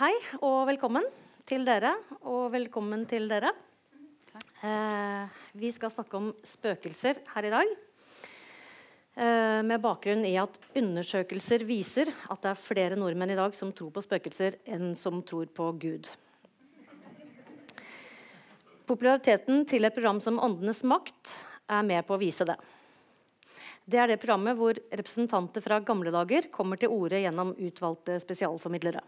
Hei og velkommen til dere, og velkommen til dere. Eh, vi skal snakke om spøkelser her i dag. Eh, med bakgrunn i at undersøkelser viser at det er flere nordmenn i dag som tror på spøkelser, enn som tror på Gud. Populariteten til et program som Åndenes makt er med på å vise det. Det er det programmet hvor representanter fra gamle dager kommer til orde gjennom utvalgte spesialformidlere.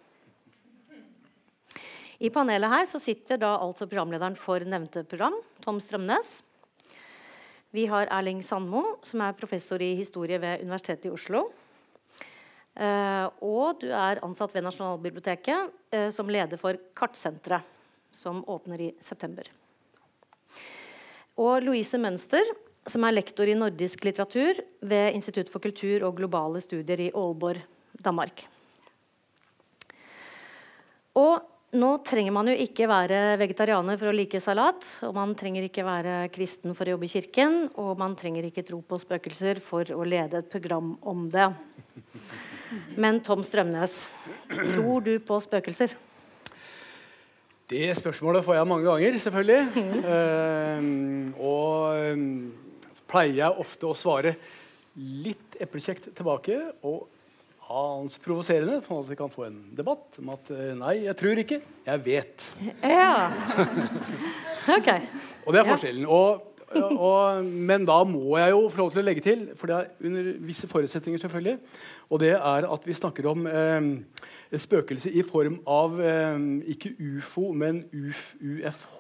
I panelet her så sitter da altså programlederen for nevnte program, Tom Strømnes. Vi har Erling Sandmo, som er professor i historie ved Universitetet i Oslo. Uh, og du er ansatt ved Nasjonalbiblioteket uh, som leder for Kartsenteret, som åpner i september. Og Louise Mønster, som er lektor i nordisk litteratur ved Institutt for kultur og globale studier i Aalborg, Danmark. Og nå trenger man jo ikke være vegetarianer for å like salat. Og man trenger ikke være kristen for å jobbe i kirken. Og man trenger ikke tro på spøkelser for å lede et program om det. Men Tom Strømnes, tror du på spøkelser? Det spørsmålet får jeg mange ganger, selvfølgelig. Mm. Uh, og pleier jeg ofte å svare litt eplekjekt tilbake og annet provoserende, sånn at vi kan få en debatt om at eh, nei, jeg tror ikke, jeg vet. Ja. ok. Og det er forskjellen. Og, og, men da må jeg jo få lov til å legge til, for det er under visse forutsetninger, selvfølgelig, og det er at vi snakker om eh, spøkelse i form av eh, ikke ufo, men uf, UFH.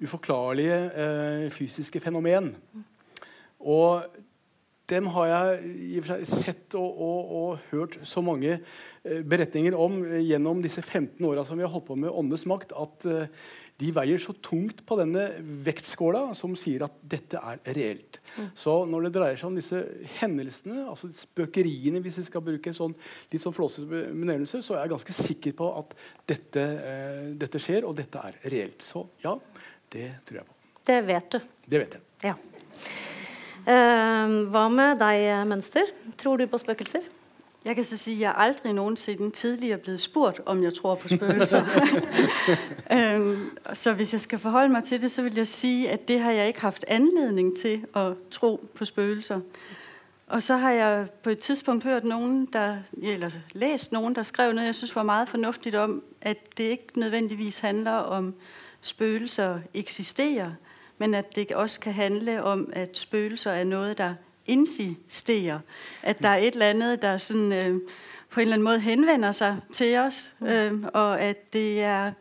Uforklarlige eh, fysiske fenomen. Og dem har jeg sett og, og, og hørt så mange eh, beretninger om eh, gjennom disse 15 åra som vi har holdt på med Åndenes makt, at eh, de veier så tungt på denne vektskåla som sier at dette er reelt. Mm. Så når det dreier seg om disse hendelsene, altså spøkeriene, hvis vi skal bruke en sånn, litt sånn flåsete benevnelse, så er jeg ganske sikker på at dette, eh, dette skjer, og dette er reelt. Så ja, det tror jeg på. Det vet du. Det vet jeg. Ja. Uh, hva med deg, Mønster? Tror du på spøkelser? Jeg kan så si at jeg aldri noensinne tidligere blitt spurt om jeg tror på spøkelser. um, så hvis jeg skal forholde meg til det, så vil jeg si at det har jeg ikke haft anledning til å tro på spøkelser. Og så har jeg på et tidspunkt hørt noen der, eller lest noen der skrev noe jeg synes var meget fornuftigt om, at det ikke nødvendigvis handler om spøkelser eksisterer, men at det også kan handle om, at spøkelser er noe der insisterer. At der er et eller annet der sådan, øh, på en eller annen måte henvender seg til oss. øh, og at det er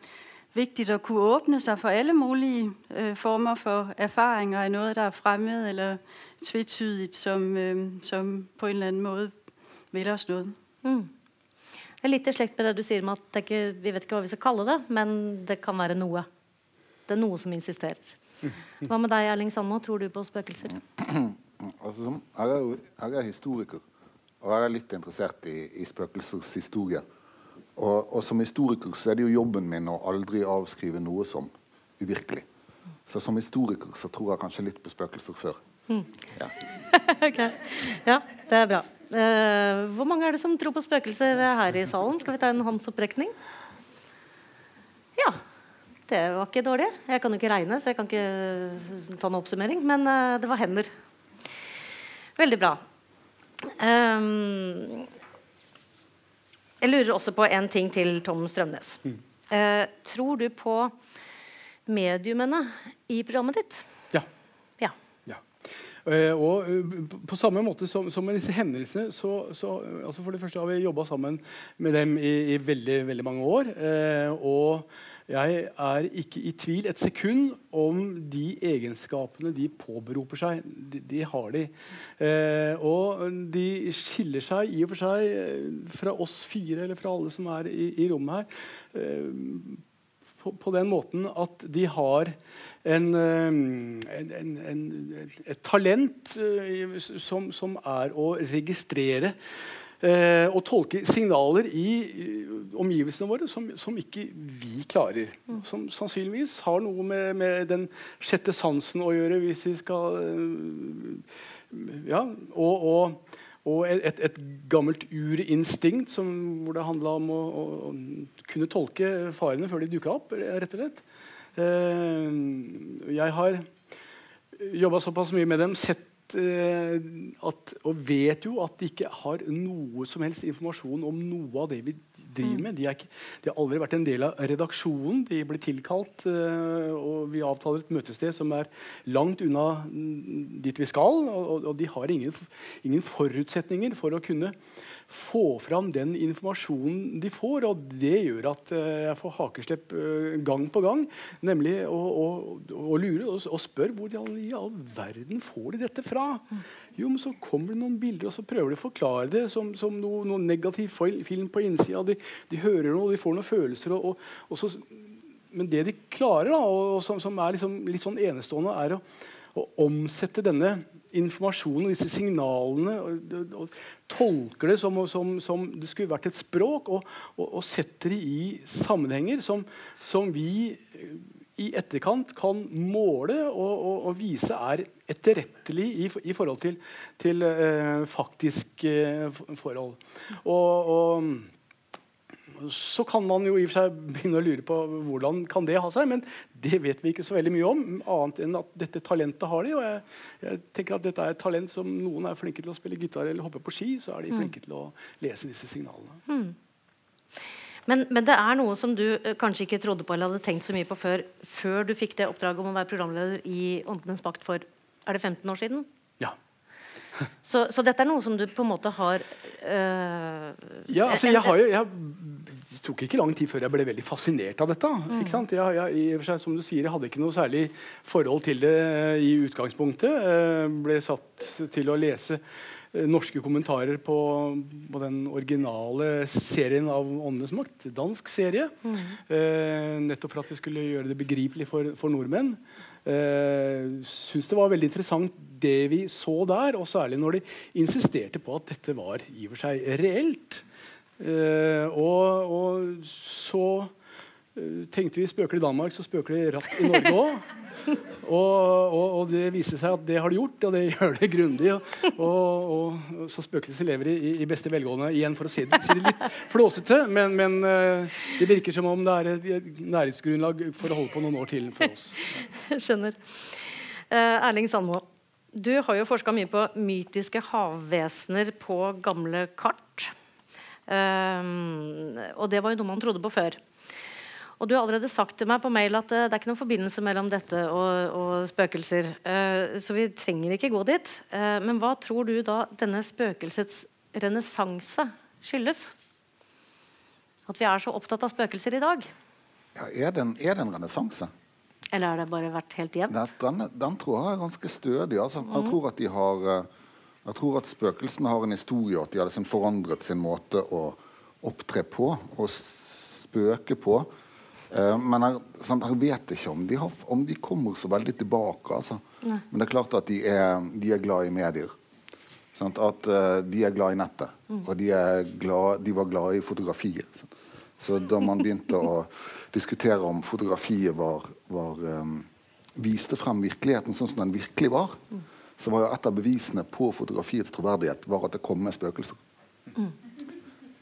viktig å kunne åpne seg for alle mulige øh, former for erfaringer av noe der er fremmed eller tvetydigt, som, øh, som på en eller annen måte vil oss noe. Mm. Det er litt i slekt med det du sier om at ikke, vi vet ikke hva vi skal kalle det, men det kan være noe. Det er noe som insisterer. Hva med deg, Erling Sandmo? Tror du på spøkelser? Altså, som, jeg, er, jeg, er, historiker, og jeg er litt interessert i, i spøkelsers historie. Og, og, som historiker så er det jo jobben min å aldri avskrive noe som uvirkelig. Så som historiker så tror jeg kanskje litt på spøkelser før. Mm. Ja. okay. ja, det er bra. Uh, hvor mange er det som tror på spøkelser her i salen? Skal vi ta en håndsopprekning? Det var ikke dårlig. Jeg kan jo ikke regne, så jeg kan ikke ta noen oppsummering. Men uh, det var hender. Veldig bra. Um, jeg lurer også på en ting til Tom Strømnes. Mm. Uh, tror du på mediumene i programmet ditt? Ja. ja. ja. Uh, og på samme måte som, som med disse hendelsene så, så altså For det første har vi jobba sammen med dem i, i veldig, veldig mange år. og jeg er ikke i tvil et sekund om de egenskapene de påberoper seg. De, de har de. Eh, og de skiller seg i og for seg eh, fra oss fire, eller fra alle som er i, i rommet her, eh, på, på, den måten at de har en, eh, en, en, et talent eh, som, som er å registrere eh, og tolke signaler i omgivelsene våre som, som, ikke vi klarer. Mm. Som sannsynligvis har noe med, med, den sjette sansen å gjøre, hvis vi skal eh, Ja. Og, og, og et, et, gammelt urinstinkt som, hvor det handla om å, å, kunne tolke farene før de dukka opp, rett og slett. Eh, jeg har jobba såpass mye med dem, sett eh, at, og vet jo at de ikke har noe som helst informasjon om noe av det vi driver mm. med. De, ikke, de, har aldri vært en del av redaksjonen. De blir tilkalt, uh, og vi avtaler et møtested som er langt unna mm, dit vi skal. Og, og de har ingen, ingen, forutsetninger for å kunne få fram den informasjonen de får. Og det gjør at uh, jeg får hakeslepp uh, gang på gang. Nemlig å, å, å lure og, og spørre hvor i all verden får de dette fra? Jo, men så kommer det noen bilder, og så prøver de å forklare det som, som noe, noe negativ film på innsida. De, de, hører noe, de får noen følelser. Og, og, og så, men det de klarer, da, og, som, som, er liksom litt sånn enestående, er å, å, omsette denne informasjonen, disse signalene, og, og tolker det som, som, som, det skulle vært et språk, og, og setter det i sammenhenger som, som vi i etterkant kan måle og, og, og vise er etterrettelig i, i forhold til, til uh, faktisk uh, forhold. Og, og, så kan man jo i og for seg begynne å lure på hvordan kan det ha seg, men det vet vi ikke så veldig mye om, annet enn at dette talentet har de. og jeg, jeg tenker at dette er et talent som Noen er flinke til å spille gitar eller hoppe på ski, så er de mm. flinke til å lese disse signalene. Mm. Men, men, det er noe som du uh, kanskje ikke trodde på eller hadde tenkt så mye på før, før du fikk det oppdraget om å være programleder i Åndenes makt for er det 15 år siden? Ja. så, så, dette er noe som du på en måte har øh, Ja, altså jeg har jo jeg tok ikke lang tid før jeg ble veldig fascinert av dette. Mm. Jeg, jeg, seg, som du sier, jeg hadde ikke noe særlig forhold til det i utgangspunktet. Jeg ble satt til å lese Eh, norske kommentarer på, på, den originale serien av Åndenes makt. Dansk serie. Mm. Eh, nettopp for at vi skulle gjøre det begripelig for, for nordmenn. Eh, Syns det var veldig interessant det vi så der, og særlig når de insisterte på at dette var i og for seg reelt. Eh, og, og, så eh, tenkte vi spøker det i Danmark, så spøker det ratt i Norge òg. Og, og, og, det viste seg at det har de gjort, og det gjør det grundig. Og, og, så spøkelset lever i, i, beste velgående igjen, for å si det, si det litt flåsete. Men, men, eh, det virker som om det er et næringsgrunnlag for å holde på noen år til for oss. Skjønner. Erling Sandmo, du har jo forska mye på mytiske havvesener på gamle kart. Um, og det var jo noe man trodde på før. Og du har allerede sagt til meg på mail at uh, det er ikke noen forbindelse mellom dette og, og spøkelser. Uh, så vi trenger ikke gå dit. Uh, men hva tror du da denne spøkelsets renessanse skyldes? At vi er så opptatt av spøkelser i dag? Ja, er det en, en renessanse? Eller har det bare vært helt jevnt? Den, den, tror jeg er ganske stødig. Altså, jeg, mm. tror at de har, jeg tror at spøkelsene har en historie, og at de har liksom forandret sin måte å opptre på og spøke på. Uh, men jeg, sant, jeg, vet ikke om de, har, om de, kommer så veldig tilbake. Altså. Men det er klart at de er, de er glad i medier. Sant? At uh, de er glad i nettet. Mm. Og de, glad, de, var glad i fotografiet. Sant? Så da man begynte å diskutere om fotografiet var, var um, viste frem virkeligheten sånn som den virkelig var, mm. Så var jo et av bevisene på fotografiets troverdighet var at det kom med spøkelser. Mm.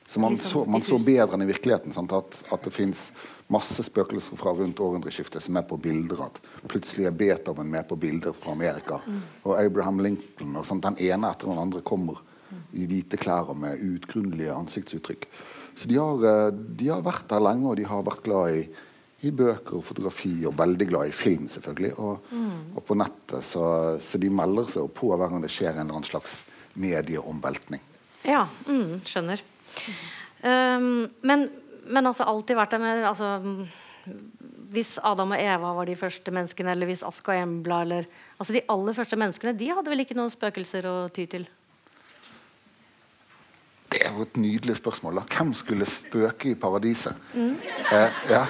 Så man, så, man så bedre enn i virkeligheten. Sant? At, at det fins masse spøkelser fra rundt århundreskiftet som er på bilder. At plutselig er Beethoven med på bilder fra Amerika. Mm. Og Abraham Lincoln. og sånt. Den ene etter den andre kommer i hvite klær og med utgrunnelige ansiktsuttrykk. Så de har, eh, de har, vært der lenge, og de har vært glad i, i bøker og fotografi, og veldig glad i film, selvfølgelig. Og, mm. og på nettet. Så, så, de melder seg på hver gang det skjer en eller annen slags medieomveltning. Ja, mm, skjønner. Um, men, men altså alltid vært der med altså, Hvis Adam og Eva var de første menneskene, eller hvis Ask og Embla eller, altså De aller første menneskene de hadde vel ikke noen spøkelser å ty til? Det er jo et nydelig spørsmål. da. Hvem skulle spøke i paradiset? Mm. Eh, ja.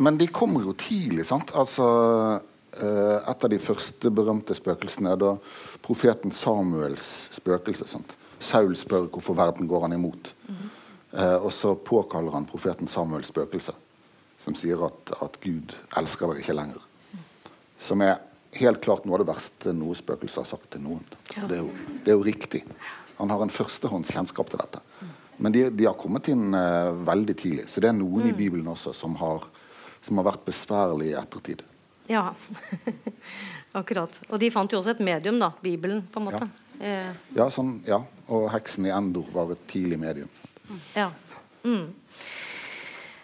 Men de kommer jo tidlig. sant? Altså, eh, Et av de første berømte spøkelsene er da profeten Samuels spøkelse. sant? Saul spør hvorfor verden går han imot. Mm. Eh, og så påkaller han profeten Samuels spøkelse, som sier at, at Gud elsker dere ikke lenger. Som er helt klart noe av det verste noe spøkelse har sagt til noen. Det, er jo, det, er jo, riktig. Han har en førstehånds kjennskap til dette. Men de, de har kommet inn uh, veldig tidlig. Så det er noen mm. i Bibelen også som har, som har vært besværlig i ettertid. Ja, akkurat. Og de fant jo også et medium, da. Bibelen, på en måte. Ja, eh. ja, sånn, ja. og heksen i Endor var et tidlig medium. Ja. Mm.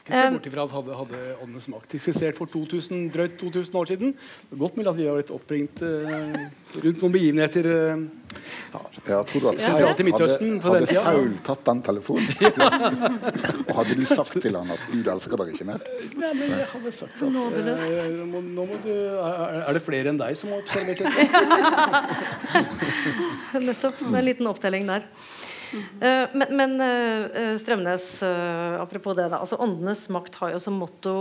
Ikke se bort ifra at hadde, hadde Åndenes makt eksistert for 2000, drøyt 2000 år siden. Godt mulig at vi har blitt oppringt uh, rundt noen begivenheter uh, ja. Jeg trodde at Saul, hadde, hadde Saul tatt den telefonen? og hadde du sagt til han at Gud elsker deg ikke mer? Nei, men jeg hadde sagt at uh, nå, nå må du, er, er, det flere enn deg som har observert dette? Nettopp. En liten opptelling der. Uh, men, men uh, Strømnes, uh, apropos det, da. Altså, åndenes makt har jo som motto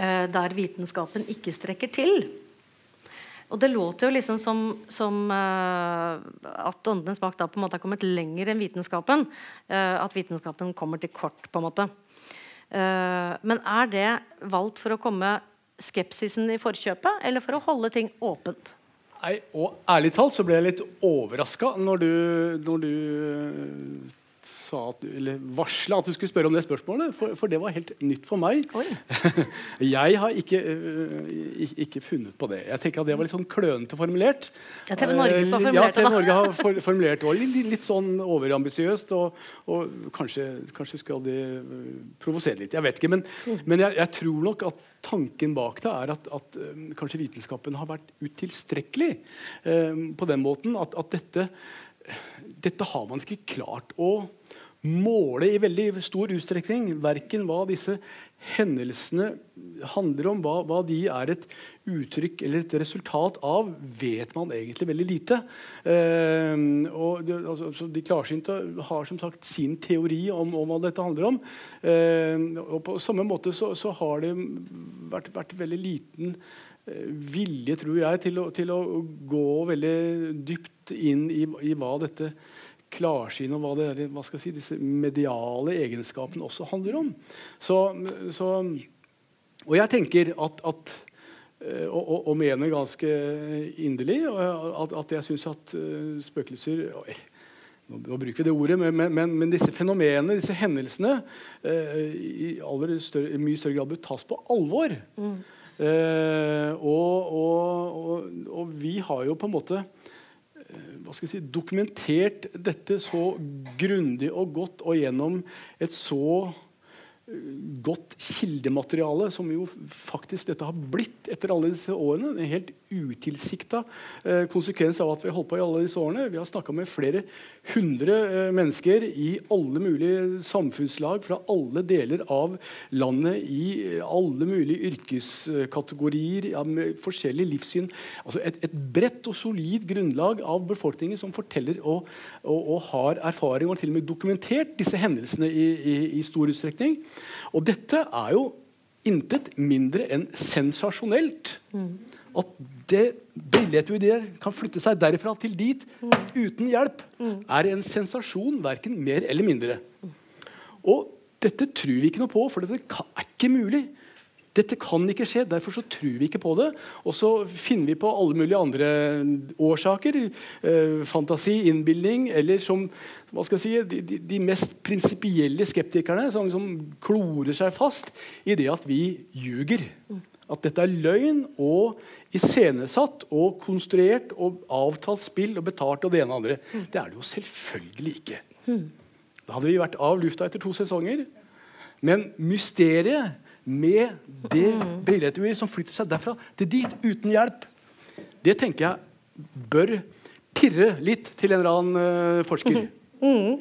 'der vitenskapen ikke strekker til'. Og det låter jo liksom som, som at åndenes makt da på en måte har kommet lenger enn vitenskapen. at vitenskapen kommer til kort, på en måte. men er det valgt for å komme skepsisen i forkjøpet, eller for å holde ting åpent? Nei, og ærlig talt så ble jeg litt overraska når når du sa at, eller varsla at du skulle spørre om det spørsmålet, for, for det var helt nytt for meg. jeg har ikke, uh, ikke, funnet på det. Jeg tenker at Det var litt sånn klønete formulert. Ja, TV Norge som har formulert ja, TV Norge har for, formulert det. Litt, litt sånn overambisiøst. Og, og kanskje, kanskje, skal de provosere litt. Jeg vet ikke. Men, mm. men jeg, jeg, tror nok at tanken bak det er at, at kanskje vitenskapen har vært utilstrekkelig eh, på den måten at, at dette, dette har man ikke klart å måle i veldig stor utstrekning. Verken hva disse hendelsene handler om, hva, hva, de er et uttrykk eller et resultat av, vet man egentlig veldig lite. Eh, de, altså, de klarsynte har som sagt sin teori om, om hva dette handler om. Eh, og på samme måte så, så har det vært, vært veldig liten vilje, tror jeg, til å, til å, gå veldig dypt inn i, i hva dette klarsynet og hva, det hva si, disse mediale egenskapene også handler om. Så, så, og jeg tenker at, at eh, og, og, og, mener ganske inderlig at, at jeg syns at uh, spøkelser nå, bruker vi det ordet, men, men, men disse fenomenene, disse hendelsene, i større, mye større grad bør tas på alvor. Mm. Uh, og, og, og, vi har jo på en måte hva skal jeg si, dokumentert dette så grundig og godt og gjennom et så godt kildemateriale, som jo faktisk dette har blitt etter alle disse årene. En helt utilsikta eh, konsekvens av at vi har holdt på i alle disse årene. Vi har snakka med flere hundre eh, mennesker i alle mulige samfunnslag fra alle deler av landet, i eh, alle mulige yrkeskategorier, ja, med forskjellig livssyn. Altså et, et bredt og solid grunnlag av befolkningen som forteller og, og, og har erfaring og til og med dokumentert disse hendelsene i, i, i stor utstrekning. Og dette er jo intet mindre enn sensasjonelt. Mm. At det billedet der kan flytte seg derfra til dit mm. uten hjelp, mm. er en sensasjon, verken mer eller mindre. Og dette tror vi ikke noe på, for dette er ikke mulig. Dette kan ikke skje, derfor så tror vi ikke på det. Og så finner vi på alle mulige andre årsaker. Eh, fantasi, innbilning, eller som hva skal jeg si, de, de mest prinsipielle skeptikerne, som liksom klorer seg fast i det at vi ljuger. At dette er løgn og iscenesatt og konstruert og avtalt spill og betalt og det ene og det andre. Det er det jo selvfølgelig ikke. Da hadde vi vært av lufta etter to sesonger. Men mysteriet med det brilleturet som flytter seg derfra til dit uten hjelp, det tenker jeg bør pirre litt til en eller annen uh, forsker. Mm.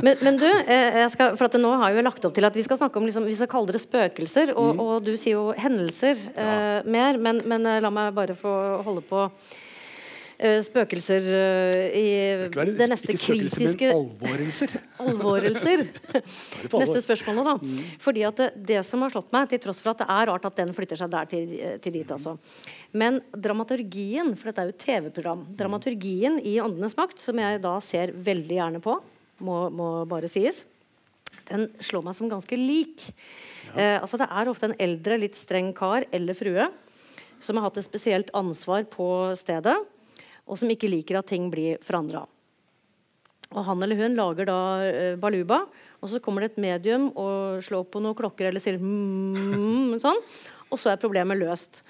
Men, men, du, eh, skal, for nå har vi lagt opp til at vi skal snakke om liksom, vi skal kalle det spøkelser. Og, mm. og du sier jo hendelser ja. uh, mer, men, men uh, la meg bare få holde på spøkelser uh, i det, det neste kritiske Alvorelser. alvorelser. Neste spørsmål nå, da. Mm. Fordi at det, det, som har slått meg, til tross for at det er rart at den flytter seg der til, eh, til dit, altså. Men dramaturgien, for dette er jo et TV-program, dramaturgien i Åndenes makt, som jeg da ser veldig gjerne på, må, må bare sies, den slår meg som ganske lik. Ja. Eh, altså Det er ofte en eldre, litt streng kar eller frue som har hatt et spesielt ansvar på stedet, og som ikke liker at ting blir forandra. Og han eller hun lager da eh, baluba, og så kommer det et medium og slår på noen klokker eller sier mm, sånn, og så er problemet løst.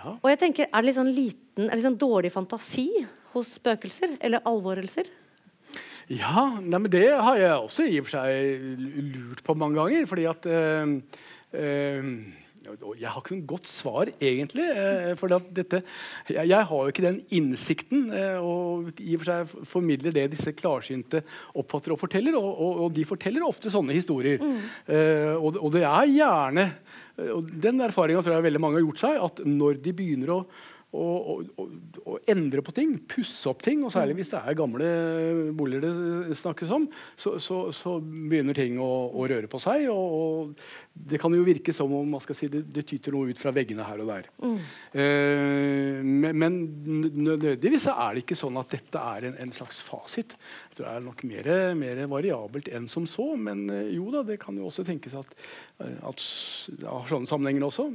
Ja. Og jeg tenker, Er det litt sånn liten, er det sånn dårlig fantasi hos spøkelser eller alvorelser? Ja, nei, men det har jeg også i og for seg lurt på mange ganger. fordi at eh, øh, jeg har ikke noe godt svar, egentlig. Eh, for dette, jeg, har jo ikke den innsikten. Eh, og i og for seg formidler det disse klarsynte oppfatter og forteller. Og, og, og de forteller ofte sånne historier. Mm. Uh, og, og, det er gjerne og Den erfaringa tror jeg veldig mange har gjort seg, at når de begynner å og, og, og, endre på ting, pusse opp ting. Og særlig hvis det er gamle boliger det snakkes om, så, så, så begynner ting å, å, røre på seg. Og, det kan jo virke som om si, det, det, tyter noe ut fra veggene her og der. Mm. Eh, men, men nødvendigvis er det ikke sånn at dette er en, en slags fasit. Det er nok mer, mer, variabelt enn som så. Men eh, jo da, det kan jo også tenkes at, eh, at har sånne sammenhenger også.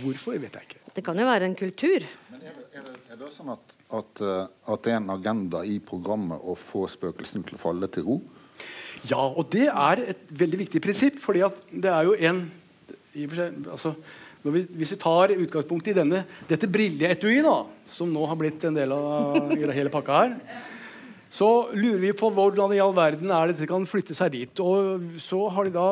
Hvorfor, vet jeg ikke. Det kan jo være en kultur. Men er det, er det, er det sånn at, at, eh, at, det er en agenda i programmet å få spøkelsene til å falle til ro? Ja, og det er et veldig viktig prinsipp. fordi at det er jo en i og altså, vi, Hvis vi tar utgangspunkt i denne, dette brilleetuiet, som nå har blitt en del av hele pakka her så lurer vi på hvordan i all verden er det dette kan flytte seg dit. Og så har de da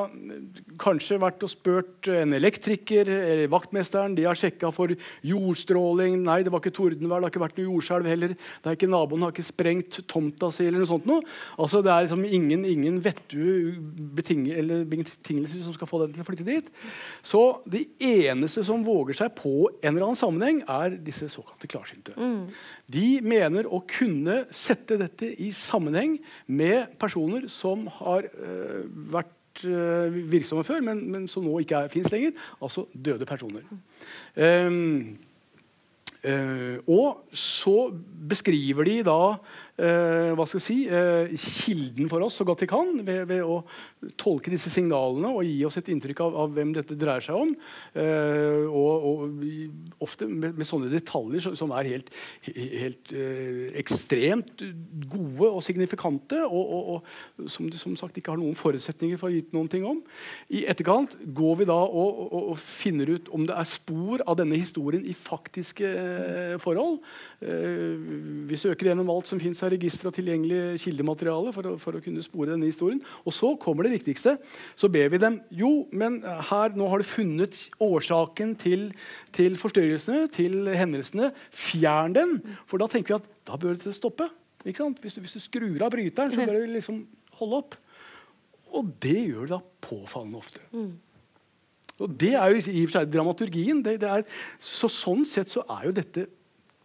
kanskje vært og spurt en elektriker eller vaktmesteren. De har sjekka for jordstråling. Nei, det var ikke tordenvær, det har ikke vært noe jordskjelv heller. Det er ikke Naboen har ikke sprengt tomta si eller noe sånt. Noe. Altså, det er liksom ingen, ingen vettue betingelser som skal få den til å flytte dit. Så de eneste som våger seg på en eller annen sammenheng, er disse såkalte klarsynte. Mm. De mener å kunne sette dette i sammenheng med personer som har uh, vært uh, virksomme før, men, men, som nå ikke fins lenger. Altså døde personer. Um, uh, og så beskriver de da hva skal jeg si, uh, kilden for oss så godt de kan, ved, ved, å tolke disse signalene og gi oss et inntrykk av, av hvem dette dreier seg om. Uh, og, og, ofte med, med, sånne detaljer som, er helt, helt ekstremt gode og signifikante, og, og, og som du som sagt ikke har noen forutsetninger for å vite noen ting om. I etterkant går vi da og, finner ut om det er spor av denne historien i faktiske forhold. vi søker gjennom alt som fins av registre og tilgjengelig kildemateriale for å, for å, kunne spore denne historien. Og så kommer det viktigste. Så ber vi dem jo, men her nå har du funnet årsaken til, til forstyrrelsene, til hendelsene. Fjern den. For da tenker vi at da bør det stoppe. Hvis du, hvis, du, skrur av bryteren, så bør det liksom holde opp. Og det gjør det da påfallende ofte. Mm. Og Det er jo i og for seg dramaturgien. Det, det er, så sånn sett så er jo dette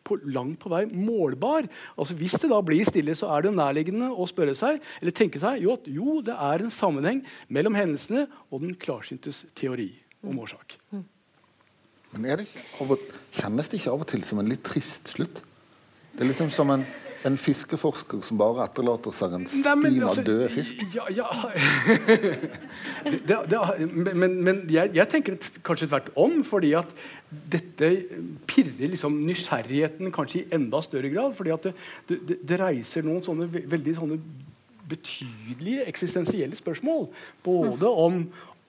på, langt på vei målbar. Altså Hvis det da blir stille, så er det nærliggende å spørre seg eller tenke seg jo at jo, det er en sammenheng mellom hendelsene og den klarsyntes teori om årsak. Mm. Men det og, Kjennes det ikke av og til som en litt trist slutt? Det er liksom som en en fiskeforsker som bare etterlater seg en stim av altså, døde fisk? Ja, ja. det, det, men, men jeg, jeg, tenker kanskje tvert om, fordi at dette pirrer liksom nysgjerrigheten kanskje i enda større grad. fordi at det, det, reiser noen sånne veldig sånne betydelige eksistensielle spørsmål. Både om,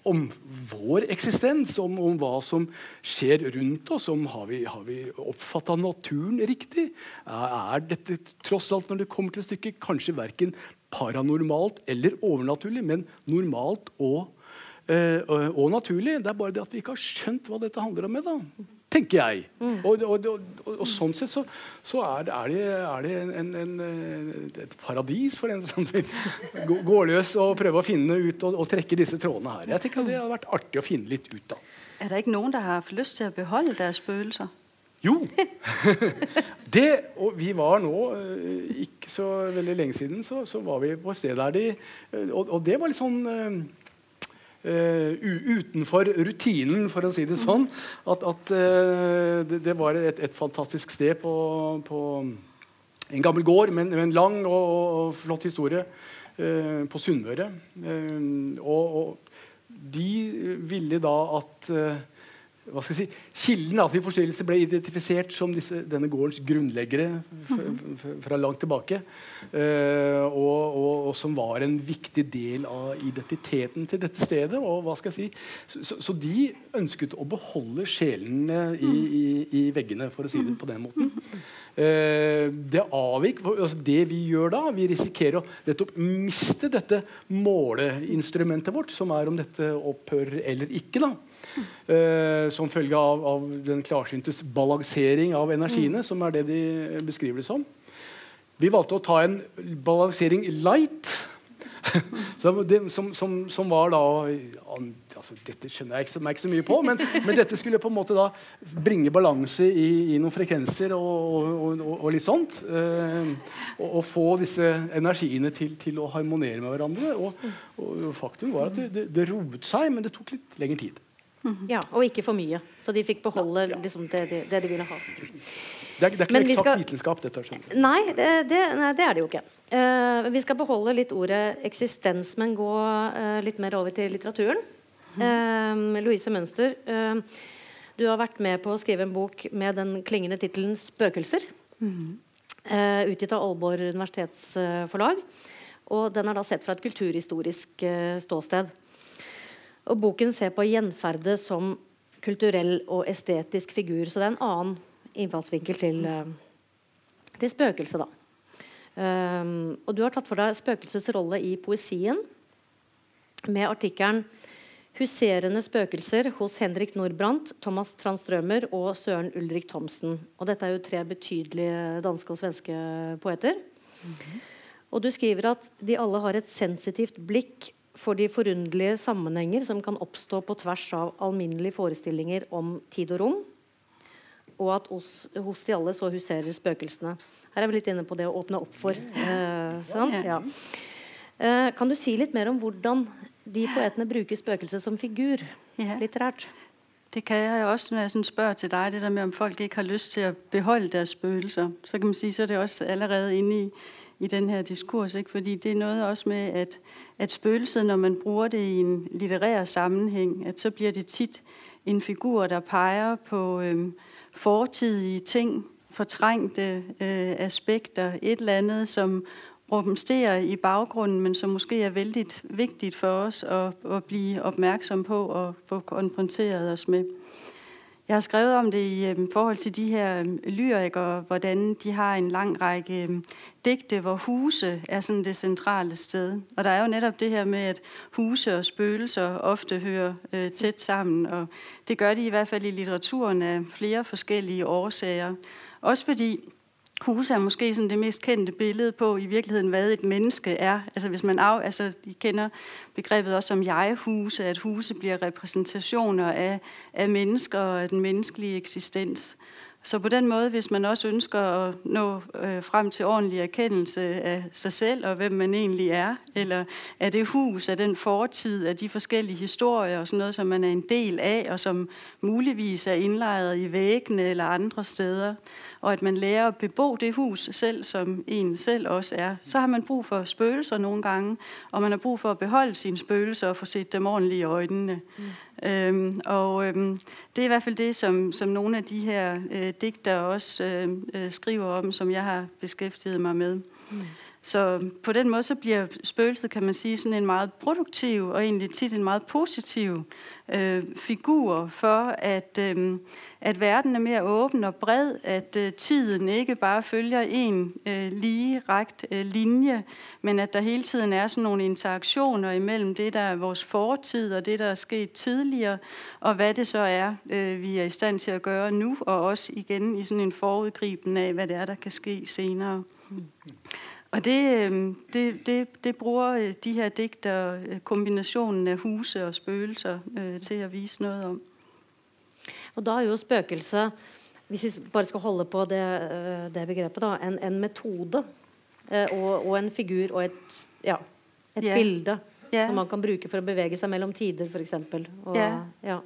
om vår eksistens, om, om, hva som skjer rundt oss. om Har vi, har vi oppfatta naturen riktig? Er dette tross alt, når det kommer til stykket, kanskje verken paranormalt eller overnaturlig, men normalt og, øh, og naturlig? Det er bare det at vi ikke har skjønt hva dette handler om. med da tenker jeg. Mm. Og, og, og, og, sånn sett så, så er, det, er, det, er det en, en, en, et paradis for en som vil gå, gå, løs og prøve å finne ut og, trekke disse trådene her. Jeg tenker at Det hadde vært artig å finne litt ut av. Er det ikke noen som har lyst til å beholde deres spøkelser? Jo. det, og vi var nå, eh, ikke så veldig lenge siden, så, så var vi på et sted der de eh, Og, og det var litt sånn Uh, utenfor rutinen, for å si det sånn. At, at uh, det, det, var et, et, fantastisk sted på, på en gammel gård med, en lang og, og, flott historie uh, på Sunnmøre. Og, og, de ville da at hva skal jeg si, Kilden til forstyrrelse ble identifisert som disse, denne gårdens grunnleggere fra langt tilbake. Uh, og, og, og, som var en viktig del av identiteten til dette stedet. og hva skal jeg si, så, så de ønsket å beholde sjelene i, i, i, veggene, for å si det på den måten. Uh, det avvik, altså det vi gjør da, vi risikerer å nettopp miste dette måleinstrumentet vårt, som er om dette opphører eller ikke. da Uh, som følge av, av, den klarsyntes balansering av energiene, mm. som er det de beskriver det som. Vi valgte å ta en balansering light. det, som, som, som, var da altså, Dette skjønner jeg ikke, meg ikke så mye på, men, men, dette skulle på en måte da bringe balanse i, i noen frekvenser og, og, og, og litt sånt. Uh, og, få disse energiene til, til, å harmonere med hverandre. Og, faktum var at det, det, det roet seg, men det tok litt lengre tid. Ja, Og ikke for mye. Så de fikk beholde liksom, det, de, det, de ville ha. Det er, det er ikke eksakt skal... vitenskap, dette? Nei, det, nei, det er det jo ikke. Uh, vi skal beholde litt ordet eksistens, men gå uh, litt mer over til litteraturen. Uh, Louise Mønster, du har vært med på å skrive en bok med den klingende tittelen 'Spøkelser'. Mm. utgitt av Aalborg universitetsforlag. Og den er da sett fra et kulturhistorisk ståsted. Og boken ser på gjenferdet som kulturell og estetisk figur. Så det er en annen innfallsvinkel til, uh, til spøkelset, da. Um, og du har tatt for deg spøkelsets rolle i poesien med artikkelen 'Huserende spøkelser' hos Henrik Nordbrandt, Thomas Tranströmer og Søren Ulrik Thomsen. Og dette er jo tre betydelige danske og svenske poeter. Mm -hmm. Og du skriver at de alle har et sensitivt blikk for de forunderlige sammenhenger som kan oppstå på tvers av alminnelige forestillinger om tid og rom, og at hos, hos de alle så huserer spøkelsene. Her er vi litt inne på det å åpne opp for. Eh, sånn? ja. eh, kan du si litt mer om hvordan de poetene bruker spøkelset som figur litterært? Det kan jeg også, når jeg sådan spørger til deg, det der med om folk ikke har lyst til å beholde deres spøkelser. Så kan man si, så er det også allerede inne i i den her diskurs. Ikke? Fordi det er noget også med, at, at spøgelset, når man bruger det i en litterær sammenhæng, at så bliver det tit en figur, der peger på øhm, fortidige ting, fortrængte øh, aspekter, et eller andet, som rumsterer i baggrunden, men som måske er vældig vigtigt for os at, at blive opmærksom på og få konfronteret os med. Jeg har skrevet om det i forhold til de her um, lyrikere, hvordan de har en lang række um, digte, hvor huse er sådan det centrale sted. Og der er jo netop det her med, at huse og spøgelser ofte hører uh, tæt sammen, og det gør de i hvert fald i litteraturen af flere forskellige årsager. Også fordi Huse er måske sådan det mest kendte billede på i virkeligheden, hvad et menneske er. Altså hvis man af, altså, de kender begrebet også som jeg-huse, at huse bliver repræsentationer af, af mennesker og af den menneskelige eksistens. Så på den måde, hvis man også ønsker at nå øh, frem til ordentlig erkendelse af sig selv og hvem man egentlig er, eller af det hus, af den fortid, af de forskellige historier og sådan noget, som man er en del af, og som muligvis er indlejret i væggene eller andre steder, og at man lærer at bebo det hus selv, som en selv også er, så har man brug for spøgelser nogle gange, og man har brug for at beholde sine spøgelser og få set dem ordentligt i øjnene. Mm. Øhm, og øhm, det er i hvert fall det, som, som noen av de her øh, digter også øh, øh, skriver om, som jeg har beskæftiget meg med. Mm. Så på den måde så bliver spøgelset, kan man sige, sådan en meget produktiv og egentlig tit en meget positiv øh, figur for, at, øh, at verden er mere åben og bred, at øh, tiden ikke bare følger en øh, lige rakt øh, linje, men at der hele tiden er sådan nogle interaktioner imellem det, der er vores fortid og det, der er sket tidligere, og hvad det så er, øh, vi er i stand til at gøre nu, og også igen i sådan en forudgriben af, hvad det er, der kan ske senere. Mm. Og det, det, det, det bruger øh, de her digter kombinasjonen kombinationen av huse og spøgelser øh, til å vise noe om. Og da er jo spøkelse, hvis vi bare skal holde på det, det begrepet, da, en, en metode og, og, en figur og et, ja, et yeah. bilde yeah. som man kan bruke for å bevege seg mellom tider, f.eks. Ja. ja.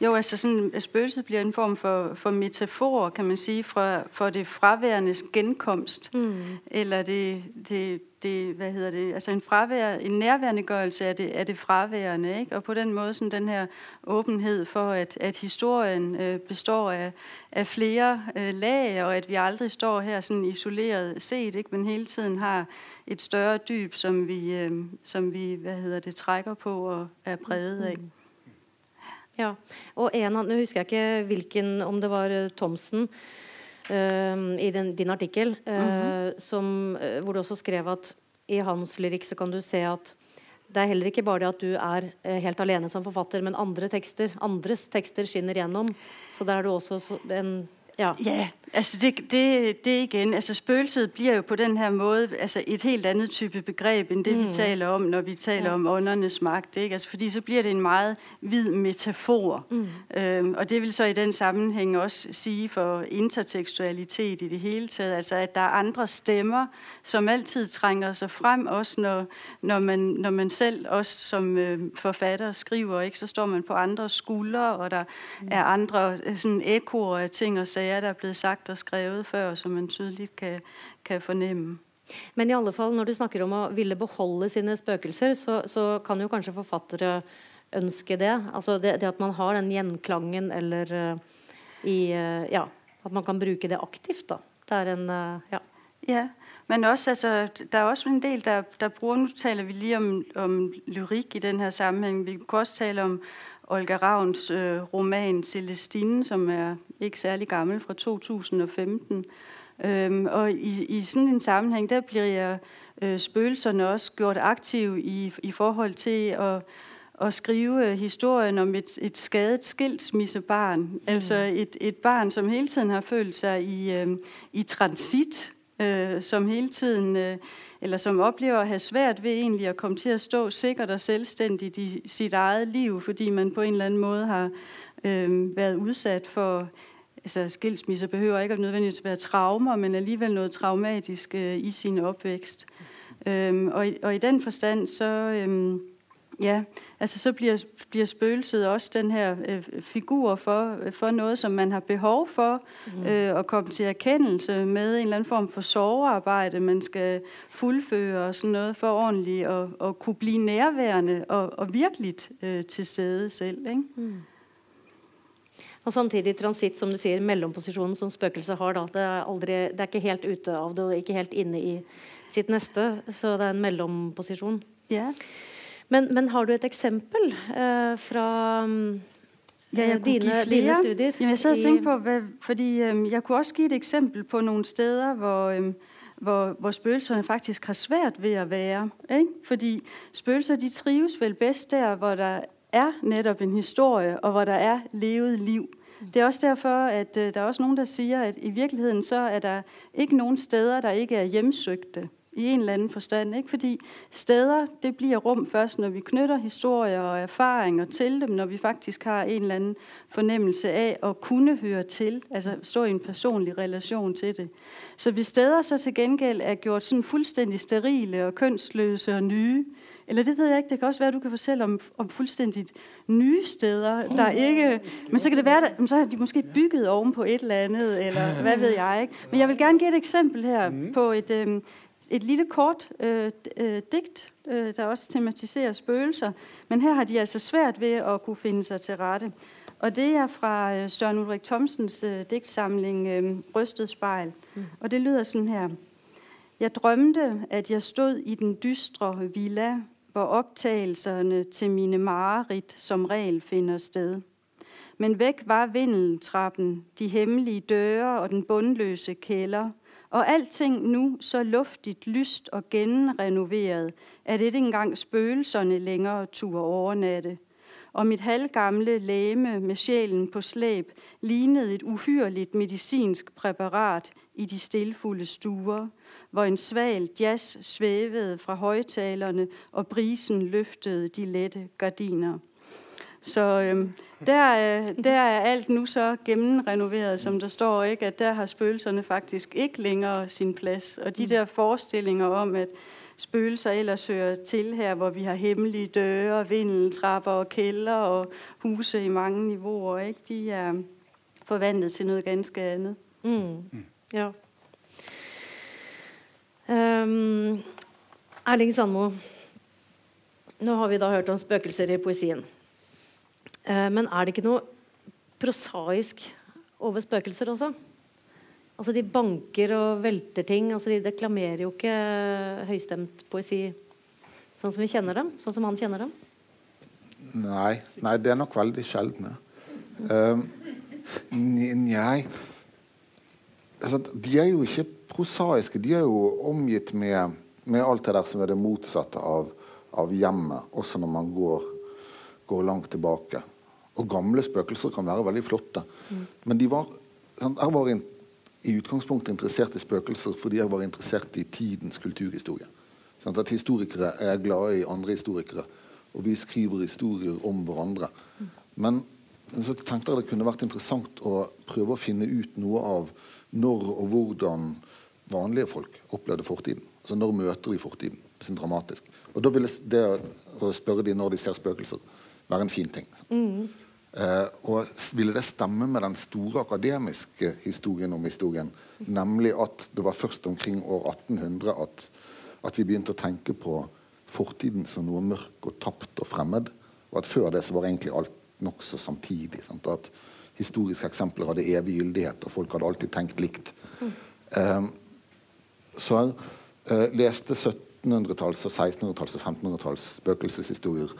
Jo, altså sådan, spøgelset bliver en form for, for metafor, kan man sige, for, for det fraværendes genkomst. Mm. Eller det, det, det, hvad hedder det, altså en, fravær, en nærværende gørelse af det, af det fraværende. Ikke? Og på den måde sådan den her åbenhed for, at, at historien øh, består af, af flere øh, lag, og at vi aldrig står her sådan isoleret set, ikke? men hele tiden har et større dyb, som vi, øh, som vi hvad hedder det, trækker på og er præget af. Mm. Ja, og en av, Nå husker jeg ikke hvilken, om det var eh, Thomsen uh, i den, din artikkel, uh, mm -hmm. som, hvor du også skrev at i hans lyrikk så kan du se at det er heller ikke bare det at du er helt alene som forfatter, men andre tekster, andres tekster skinner gjennom. Så der er du også en Ja, ja altså det, det, det igen. Altså spøgelset bliver jo på den her måde altså et helt andet type begreb, end det mm. vi taler om, når vi taler ja. om åndernes magt. Ikke? Altså, fordi så bliver det en meget vid metafor. Mm. Øhm, og det vil så i den sammenhæng også sige for intertekstualitet i det hele taget, altså at der er andre stemmer, som altid trænger sig frem, også når, når, man, når man selv også som øh, forfatter skriver, ikke? så står man på andre skuldre, og der mm. er andre øh, sådan ekoer af ting og sager, sager, der er blevet sagt og skrevet før, som man tydeligt kan, kan fornemme. Men i alle fall, når du snakker om å ville beholde sine spøkelser, så, så kan jo kanskje forfattere ønske det. Altså det, det at man har den gjenklangen eller uh, i uh, Ja, at man kan bruke det aktivt, da. Det er en uh, Ja. ja. Men også, altså, der er også en del, der, der bruger Nu taler vi lige om, om lyrik i den her sammenhæng. Vi kan også tale om Olga Ravns øh, roman Celestine, som er ikke særlig gammel, fra 2015. Øhm, og i, i sådan en sammenhæng, der bliver øh, spøgelserne også gjort aktive i, i forhold til at, at skrive historien om et, et skadet skilsmissebarn. Mm. Altså et, et barn, som hele tiden har følt sig i, i transit, øh, som hele tiden... Eller som opplever at have svært ved egentlig at komme til at stå sikkert og selvstændigt i sit eget liv, fordi man på en eller anden måde har øh, været udsat for altså skilsmisser behøver ikke nødvendigvis være traumer, men alligevel noget traumatisk øh, i sin opvækst. Øhm, og, i, og i den forstand, så, øhm, ja, altså så bliver, bliver spøgelset også den her øh, figur for, for noget, som man har behov for mm. øh, at komme til erkendelse med en eller anden form for sovearbejde, man skal fuldføre og sådan noget for ordentligt og, og kunne blive nærværende og, og virkelig øh, til stede selv. Ikke? Mm. Og samtidig transitt, som du sier, mellomposisjonen som spøkelset har. Da. Det, er aldri, det er ikke helt ute av det og ikke helt inne i sitt neste. Så det er en mellomposisjon. Yeah. Men, men, har du et eksempel eh, fra ja, jeg dine, dine studier? Jamen, jeg sad og tænkte på, hvad, fordi øhm, jeg kunne også give et eksempel på nogle steder, hvor, øhm, hvor, hvor spøgelserne faktisk har svært ved at være. Ikke? Fordi spøgelser de trives vel bedst der, hvor der er netop en historie, og hvor der er levet liv. Det er også derfor, at øh, der er også nogen, der siger, at i virkeligheden så er der ikke nogen steder, der ikke er hjemsøgte i en eller anden forstand. Ikke? Fordi steder, det bliver rum først, når vi knytter historier og erfaringer til dem, når vi faktisk har en eller anden fornemmelse af at kunne høre til, altså stå i en personlig relation til det. Så hvis steder så til gengæld er gjort sådan fuldstændig sterile og kønsløse og nye, eller det ved jeg ikke. Det kan også være, at du kan fortælle om, om fuldstændigt nye steder, der ikke... Men så kan det være, at så har de måske bygget oven på et eller andet, eller hvad ved jeg ikke. Men jeg vil gerne give et eksempel her mm. på et, øh, et lille kort øh, øh, digt, øh, der også tematiserer spøgelser. Men her har de altså svært ved at kunne finde sig til rette. Og det er fra øh, Søren Ulrik Thomsens øh, digtsamling øh, Rystet spejl. Mm. Og det lyder sådan her. Jeg drømte, at jeg stod i den dystre villa, hvor optagelserne til mine mareridt som regel finder sted. Men væk var vindeltrappen, de hemmelige døre og den bundløse kælder, og alting nu så luftigt, lyst og genrenoveret, at ikke engang spøgelserne længere turde overnatte. Og mit halvgamle læme med sjælen på slæb lignede et uhyrligt medicinsk præparat i de stilfulde stuer, hvor en sval jazz svævede fra højtalerne, og brisen løftede de lette gardiner. Så øhm, der, øh, der er alt nu så gennemrenoveret, som der står, ikke? at der har spøgelserne faktisk ikke længere sin plads. Og de der forestillinger om, at spøgelser ellers hører til her, hvor vi har hemmelige døre, vindeltrapper og kælder og huse i mange nivåer. Ikke? De er forvandlet til noe ganske annet. Mm. Ja. Um, Erling Sandmo, nå har vi da hørt om spøkelser i poesien. Uh, men er det ikke noe prosaisk over spøkelser også? Altså De banker og velter ting. altså De deklamerer jo ikke høystemt poesi sånn som vi kjenner dem. Sånn som han kjenner dem. Nei, nei det er nok veldig sjeldne. Uh, Nei altså, De er jo ikke prosaiske. De er jo omgitt med, med alt det der som er det motsatte av, av hjemmet, også når man går, går, langt tilbake. Og gamle spøkelser kan være veldig flotte. Mm. Men de var, jeg var in, i utgangspunktet interessert i spøkelser fordi jeg var interessert i tidens kulturhistorie. Sånn at Historikere er glade i andre historikere, og vi skriver historier om hverandre. Mm. Men så tenkte jeg det kunne vært interessant å prøve å finne ut noe av når og hvordan vanlige folk opplevde fortiden. Altså Når møter de fortiden? Sånn dramatisk. Og Da ville det å spørre dem når de ser spøkelser, være en fin ting. Mm. Eh, og ville det stemme med den store akademiske historien om historien? Nemlig at det var først omkring år 1800 at, at vi begynte å tenke på fortiden som noe mørk og tapt og fremmed. Og at før det så var egentlig alt nokså samtidig. Sant? At historiske eksempler hadde evig gyldighet, og folk hadde alltid tenkt likt. Mm. Så jeg uh, leste 1700-talls-, og 1600-talls- og 1500-talls spøkelseshistorier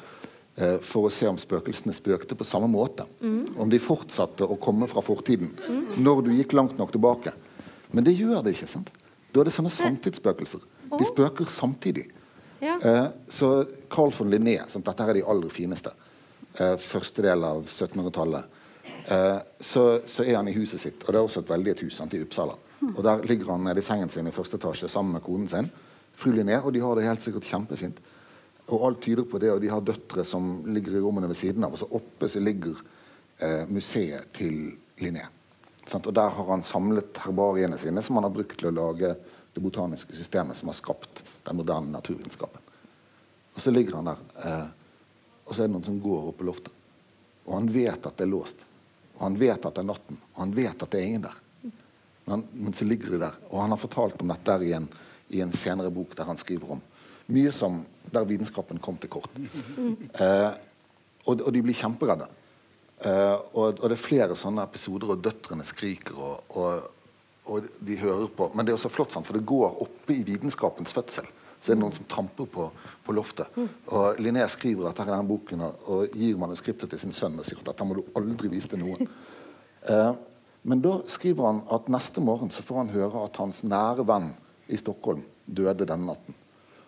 for å se om spøkelsene spøkte på samme måte. Mm. Om de fortsatte å komme fra fortiden mm. når du gikk langt nok tilbake. Men det gjør det ikke. sant? Da er det sånne samtidsspøkelser. De spøker samtidig. Ja. Eh, så Carl von Linné sant? Dette er de aller fineste eh, første del av 1700-tallet, eh, så, så, er han i huset sitt. Og det er også et veldig et hus sant, i Uppsala. Og Der ligger han nede i sengen sin i første etasje sammen med konen sin. Fru Linné, og de har det helt sikkert kjempefint. Og alt tyder på det, og de har døtre som ligger i rommene ved siden av. Og så oppe så ligger eh, museet til Linné. Og Der har han samlet herbariene sine som han har brukt til å lage det botaniske systemet som har skapt den moderne naturvitenskapen. Og så ligger han der. Eh, og så er det noen som går opp på loftet. Og han vet at det er låst. Og han vet at det er natten. Og han vet at det er ingen der. Men, men så ligger de der. Og han har fortalt om dette i en, i en senere bok der han skriver om mye som der vitenskapen kom til kort. Eh, og, og, de blir kjemperedde. Eh, og, og, det er flere sånne episoder, og døtrene skriker, og, og, de hører på. Men det er også flott, sant? for det går oppe i vitenskapens fødsel så er det noen som tramper på, på loftet. Og Linné skriver dette her i denne boken og, gir manuskriptet til sin sønn og sier at dette må du aldri vise til noen. eh, men da skriver han at neste morgen så får han høre at hans nære venn i Stockholm døde denne natten.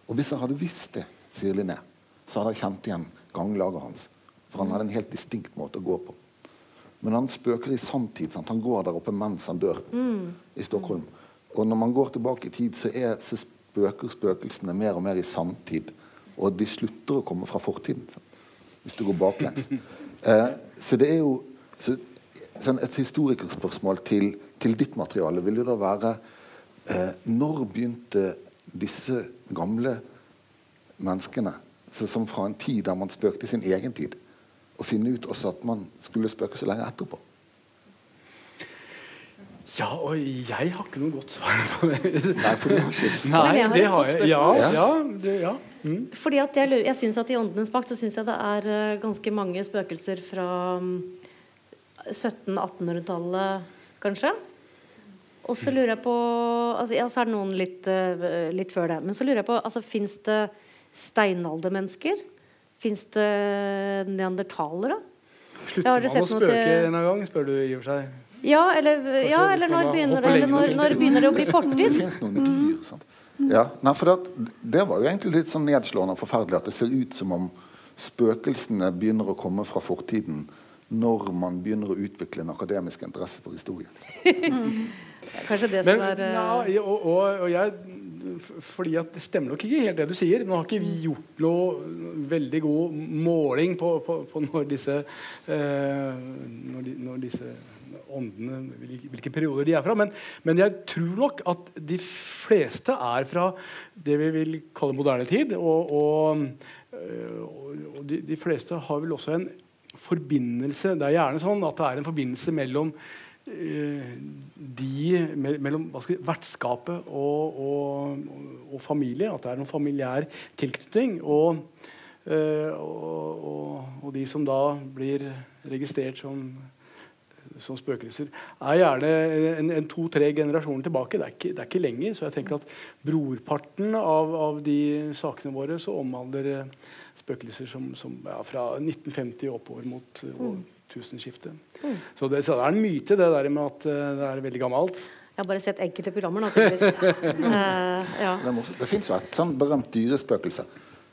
Og hvis jeg hadde visst det, sier Linné, så hadde jeg kjent igjen ganglaget hans. For han hadde en helt distinkt måte å gå på. Men han spøker i sanntid. Sant? Han går der oppe mens han dør mm. i Stockholm. Og når man går tilbake i tid, så, er, så spøker spøkelsene mer og mer i samtid. Og de slutter å komme fra fortiden, hvis du går baklengs. Eh, så det er jo så, sånn Et historikerspørsmål til, til, ditt materiale vil jo da være eh, Når begynte disse gamle menneskene, som fra en tid der man spøkte i sin egen tid, å finne ut også at man skulle spøke så lenge etterpå? Ja, og jeg har ikke noe godt svar på det. Nei, for du har ikke Nei, det har jeg. Ja, ja, det, ja. Mm. Fordi at jeg, jeg synes at I Åndenes makt så syns jeg det er uh, ganske mange spøkelser fra um, 1700-1800-tallet, kanskje. Og så lurer jeg på altså, ja, Så er det noen litt, uh, litt før det. Men så lurer jeg på altså, Fins det steinaldermennesker? Fins det neandertalere? Slutter man å spøke en gang, spør du i og for seg? Ja, eller, ja, eller når, begynner det, eller når, når begynner det å bli fortid? Det noen dyr. Sant? Ja, nei, for det, det, var jo egentlig litt sånn nedslående og forferdelig at det ser ut som om spøkelsene begynner å komme fra fortiden når man begynner å utvikle en akademisk interesse for historie. Kanskje det som er uh... ja, og, og, og, jeg fordi at det stemmer nok ikke helt det du sier. Nå har ikke vi gjort noe veldig god måling på, på, på når disse eh, når, de, når, disse åndene Hvilke perioder de er fra. Men, men, jeg tror nok at de fleste er fra det vi vil kalle moderne tid. Og, og, og de, de fleste har vel også en forbindelse Det er gjerne sånn at det er en forbindelse mellom Eh, de mellom si, vertskapet og, og, og, familie. At det er noen familiær tilknytning. Og, eh, og, og, de som da blir registrert som, som spøkelser, er gjerne en, en to-tre generasjoner tilbake. Det er, ikke, det er, ikke, lenger. Så jeg tenker at brorparten av, av de sakene våre så omhandler eh, spøkelser som, som ja, fra 1950 oppover mot mm tusenskiftet. Mm. Så, det, så, det, er en myte, det der med at uh, det er veldig gammelt. Jeg har bare sett enkelte programmer, naturligvis. uh, ja. Det, det fins jo et sånn berømt dyrespøkelse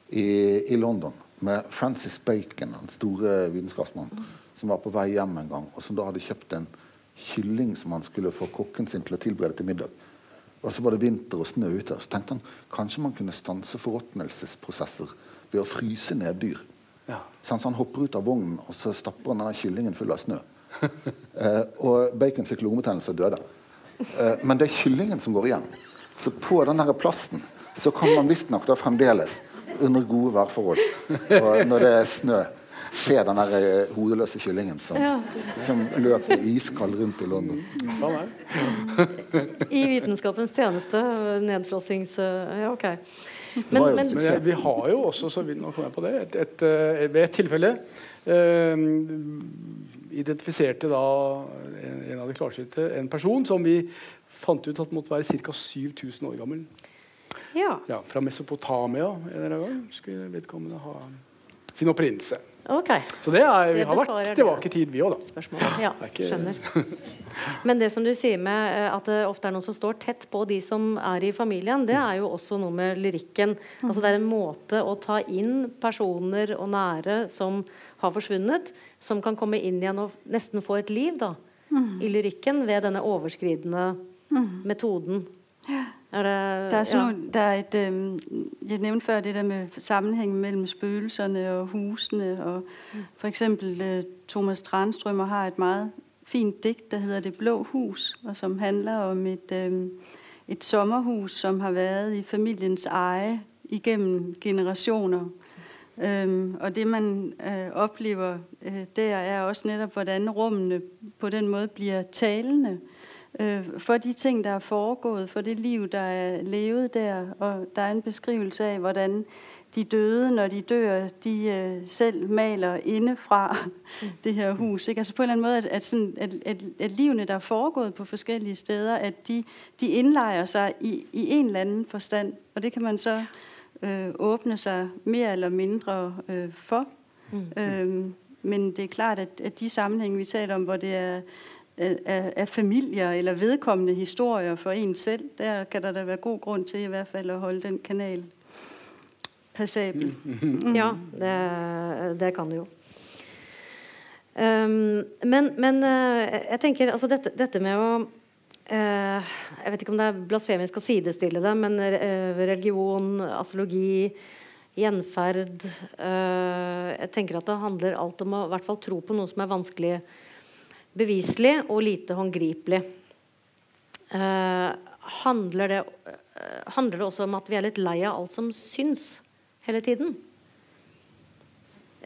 i, i, London med Francis Bacon, den store vitenskapsmannen, mm. som var på vei hjem en gang, og som da hadde kjøpt en kylling som han skulle få kokken sin til å tilberede til middag. Og så var det vinter og snø ute. Så tenkte han kanskje man kunne stanse forråtnelsesprosesser ved å fryse ned dyr. Ja. Så han hopper ut av vognen og så stapper han denne kyllingen full av snø. eh, og Bacon fikk lungebetennelse og døde. Eh, men det er kyllingen som går igjen. Så på den plasten så kan man visstnok fremdeles under gode værforhold og når det er snø se den der eh, hodeløse kyllingen som, ja. som løp iskald rundt i London. I vitenskapens tjeneste. Nedfrossings... Ja, OK. Men, men, men vi har jo også, så nå kommer jeg på det, et, et, et, eh, ved et tilfelle eh, identifiserte da en, en av de klarsynte en person som vi fant ut at måtte være ca. 7000 år gammel. Ja. ja fra Mesopotamia en eller annen gang skulle vedkommende ha sin opprinnelse. Okay. Så det, er, det har vært tilbake i tid, vi òg, da. Spørsmål. Ja, ikke... skjønner. Men det som du sier med eh, at det ofte er noen som står tett på de som er i familien, det er jo også noe med lyrikken. Altså Det er en måte å ta inn personer og nære som har forsvunnet, som kan komme inn igjen og nesten få et liv da, i lyrikken ved denne overskridende metoden. Er der, der, er sådan ja. nogle, der er et, øh, jeg nævnte før det der med sammenhængen mellem spøgelserne og husene. Og mm. for eksempel øh, Thomas Tranströmer har et meget fint digt, der hedder Det blå hus, og som handler om et, øh, et sommerhus, som har været i familiens eje igennem generationer. Øhm, og det man øh, oplever øh, der, er også netop, hvordan rummene på den måde bliver talende øh, for de ting, der er foregået, for det liv, der er levet der. Og der er en beskrivelse af, hvordan de døde, når de dør, de øh, selv maler indefra mm. det her hus. Ikke? Altså på en eller anden måde, at, at, sådan, at, at, at livene, der er foregået på forskellige steder, at de, de indlejer sig i, i en eller anden forstand. Og det kan man så øh, åbne sig mere eller mindre øh, for. Mm. Øhm, men det er klart, at, at de sammenhænge, vi taler om, hvor det er af, af familier eller vedkommende historier for en selv, der kan der da være god grund til i hvert fall å holde den kanal passabel. Mm. Ja, det, det, kan det jo. Um, men, men uh, jeg tenker altså dette, dette med å uh, Jeg vet ikke om det er blasfemisk å sidestille det, men uh, religion, astrologi, gjenferd Jeg tenker at det handler alt om å i hvert fall tro på noe som er vanskelig beviselig og lite håndgripelig. Eh, handler, det, eh, handler, det, også om at vi er litt lei av alt som syns hele tiden?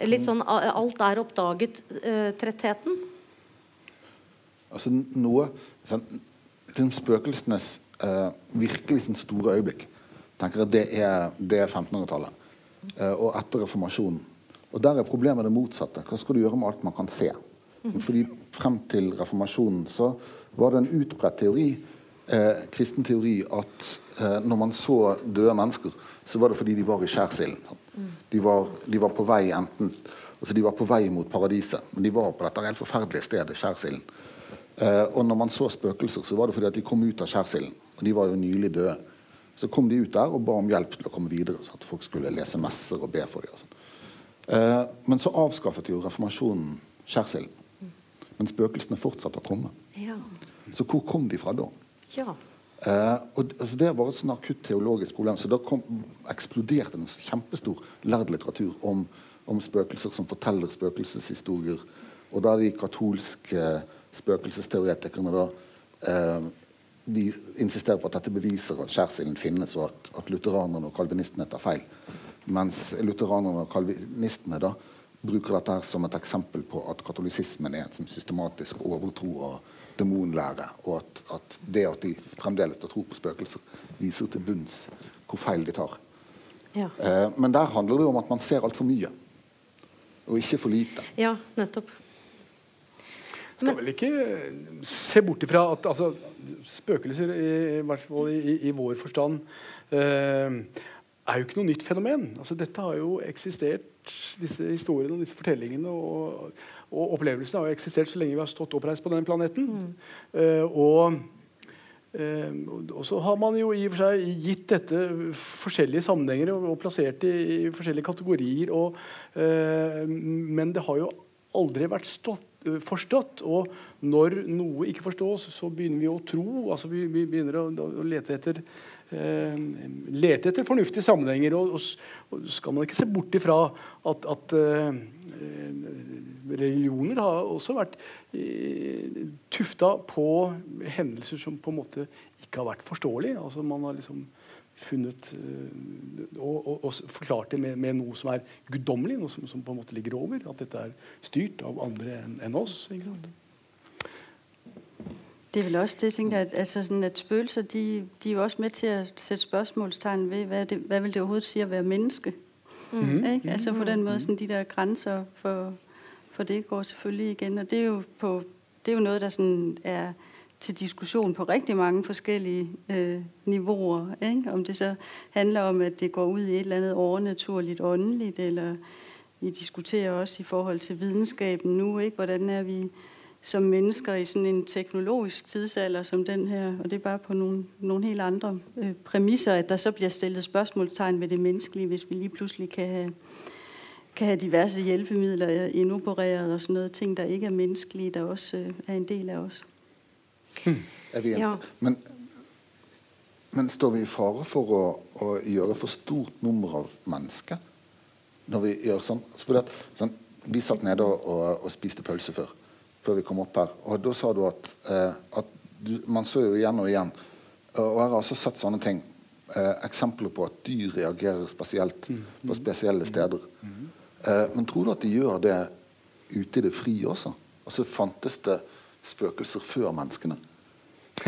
Litt sånn alt er oppdaget-trettheten? Uh, altså noe sånn, liksom Spøkelsenes virkelig sånn store øyeblikk tenker jeg det er, er 1500-tallet. og etter reformasjonen. Og Der er problemet det motsatte. Hva skal du gjøre med alt man kan se? Fordi Frem til reformasjonen så var det en utbredt teori, eh, kristen teori at eh, når man så døde mennesker, så var det fordi de var i skjærsilden. De, de, var på vei enten altså de var på vei mot paradiset, men de var på dette helt forferdelige stedet, skjærsilden. Eh, og når man så spøkelser, så var det fordi at de kom ut av skjærsilden. Og de var jo nylig døde. Så kom de ut der og ba om hjelp til å komme videre, så at folk skulle lese messer og be for dem. Sånn. Eh, men så avskaffet jo reformasjonen skjærsilden. Men spøkelsene fortsatte å komme. Ja. Så hvor kom de fra da? Ja. Eh, og altså, Det var et sånn akutt teologisk problem. Så da kom, eksploderte en kjempestor lærd litteratur om, om, spøkelser som forteller spøkelseshistorier. Og da de katolske spøkelsesteoretikerne da eh, vi insisterer på at dette beviser at skjærsilden finnes, og at, at lutheranerne og kalvinistene tar feil. Mens lutheranerne og kalvinistene da bruker dette her som et eksempel på at katolisismen er en systematisk overtro og demonlære, og at, at, det at de fremdeles tror på spøkelser, viser til bunns hvor feil de tar. Ja. Eh, men der handler det om at man ser altfor mye, og ikke for lite. Ja, nettopp. Skal vel ikke se bort ifra at altså, spøkelser, i, hvert i, i, vår forstand, eh, er jo ikke noe nytt fenomen. Altså, dette har jo eksistert, disse historiene og disse fortellingene og, og opplevelsene har eksistert så lenge vi har stått oppreist på denne planeten. Mm. Uh, og, uh, og, så har man jo i og for seg gitt dette forskjellige sammenhenger og, og plassert det i, i forskjellige kategorier. Og, uh, men det har jo aldri vært stått, forstått. Og når noe ikke forstås, så begynner vi å tro. altså Vi, vi begynner å, å lete etter lete etter fornuftige sammenhenger. Og, og, og, skal man ikke se bort ifra at, at uh, religioner har også vært uh, tufta på hendelser som på en måte ikke har vært forståelige. Altså man har liksom funnet og, og, og, forklart det med, med, noe som er guddommelig, noe som, som, på en måte ligger over. At dette er styrt av andre enn en oss. Ikke sant? Det er vel også det, tænker at, altså sådan, at spøgelser, de, de er jo også med til at sætte spørgsmålstegn ved, hvad, det, hvad vil det overhovedet sige at være menneske? Mm-hmm. Ikke? Altså på den måde, sådan, de der grænser for, for det går selvfølgelig igen. Og det er jo, på, det er jo noget, der sådan er til diskussion på rigtig mange forskellige øh, niveauer. Ikke? Om det så handler om, at det går ud i et eller andet overnaturligt åndeligt, eller vi diskuterer også i forhold til videnskaben nu, ikke? hvordan er vi som mennesker i sådan en teknologisk tidsalder som den her, og det er bare på nogle, nogle helt andre øh, præmisser, at der så bliver stillet spørgsmålstegn ved det menneskelige, hvis vi lige pludselig kan have, kan have diverse hjælpemidler indopereret og sådan noget, ting, der ikke er menneskelige, der også øh, er en del af os. Hmm. Er vi ja. men, men står vi i fare for å, å gjøre for stort nummer av mennesker når vi gjør sånn? For det, sånn vi satt nede og, og, og spiste pølse før før vi kom opp her. Og da sa du at, eh, at du, man så jo igjen og igjen. Og jeg har også sett sånne ting. Eh, eksempler på at dyr reagerer spesielt mm. på spesielle steder. Eh, men tror du at de gjør det ute i det frie også? Altså Fantes det spøkelser før menneskene?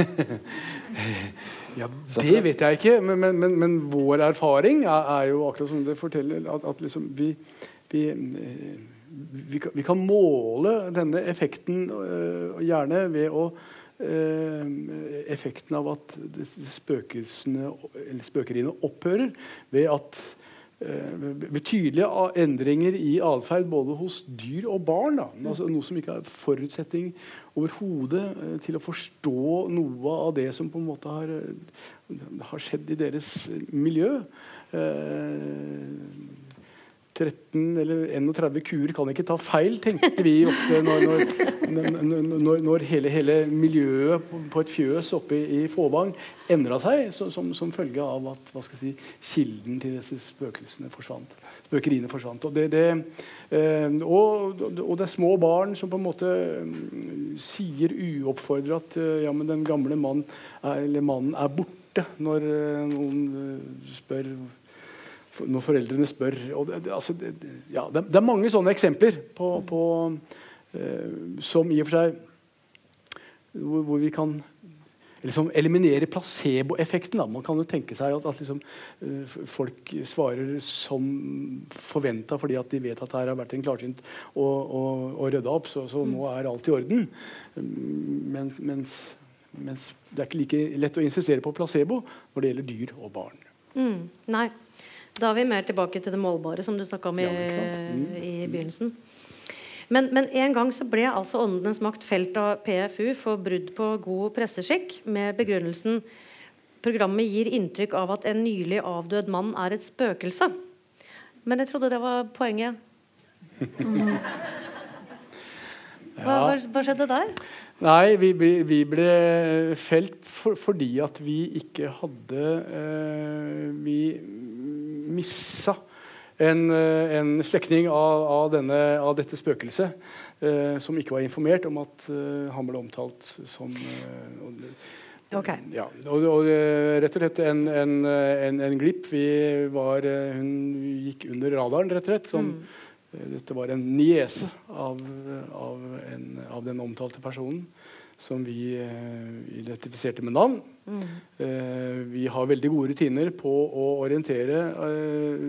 ja, Det vet jeg ikke, men, men, men, men vår erfaring er, er, jo akkurat som det forteller, at, at liksom vi, vi vi kan, vi kan, måle denne effekten øh, gjerne ved å øh, Effekten av at spøkeriene opphører ved at betydelige endringer i atferd både hos dyr og barn. Altså, noe som ikke er forutsetning overhodet til å forstå noe av det som på en måte har, har skjedd i deres miljø. Uh, 13 eller 31 kuer kan ikke ta feil, tenkte vi ofte når, når, når, når hele, hele, miljøet på et fjøs oppe i, Fåvang endra seg så, som, som, følge av at si, kilden til disse spøkelsene forsvant. Spøkeriene forsvant. Og det, det, eh, og, og det er små barn som på en måte mm, sier uoppfordra at eh, ja, men den gamle mann er, mannen er borte når eh, noen spør når foreldrene spør. Det, det, altså, det, ja, det, er mange sånne eksempler på, på, uh, som i og for seg hvor, hvor vi kan liksom eliminere placeboeffekten. Man kan jo tenke seg at, at liksom, uh, folk svarer som forventa fordi at de vet at her har vært en klarsynt og, og, og rydda opp, så, så, nå er alt i orden. Men, mens, mens, det er ikke like lett å insistere på placebo når det gjelder dyr og barn. Mm, nei. Da er vi mer tilbake til det målbare, som du snakka om i, ja, mm. i begynnelsen. Men, men, en gang så ble altså Åndenes makt felt av PFU for brudd på god presseskikk med begrunnelsen programmet gir inntrykk av at en nylig avdød mann er et spøkelse. Men jeg trodde det var poenget. Mm. Hva, hva, hva skjedde der? Nei, vi, ble, vi ble felt for, fordi at vi ikke hadde eh, Vi missa en, eh, en slektning av, av, av, dette spøkelset eh, som ikke var informert om at eh, han ble omtalt som eh, okay. ja, og, og, eh, rett og slett en, en, en, en glipp. Vi var, hun gikk under radaren, rett og slett. Som, mm. Dette var en niese av, av, av den omtalte personen som vi eh, identifiserte med navn. Mm. Eh, vi har veldig gode rutiner på å orientere eh,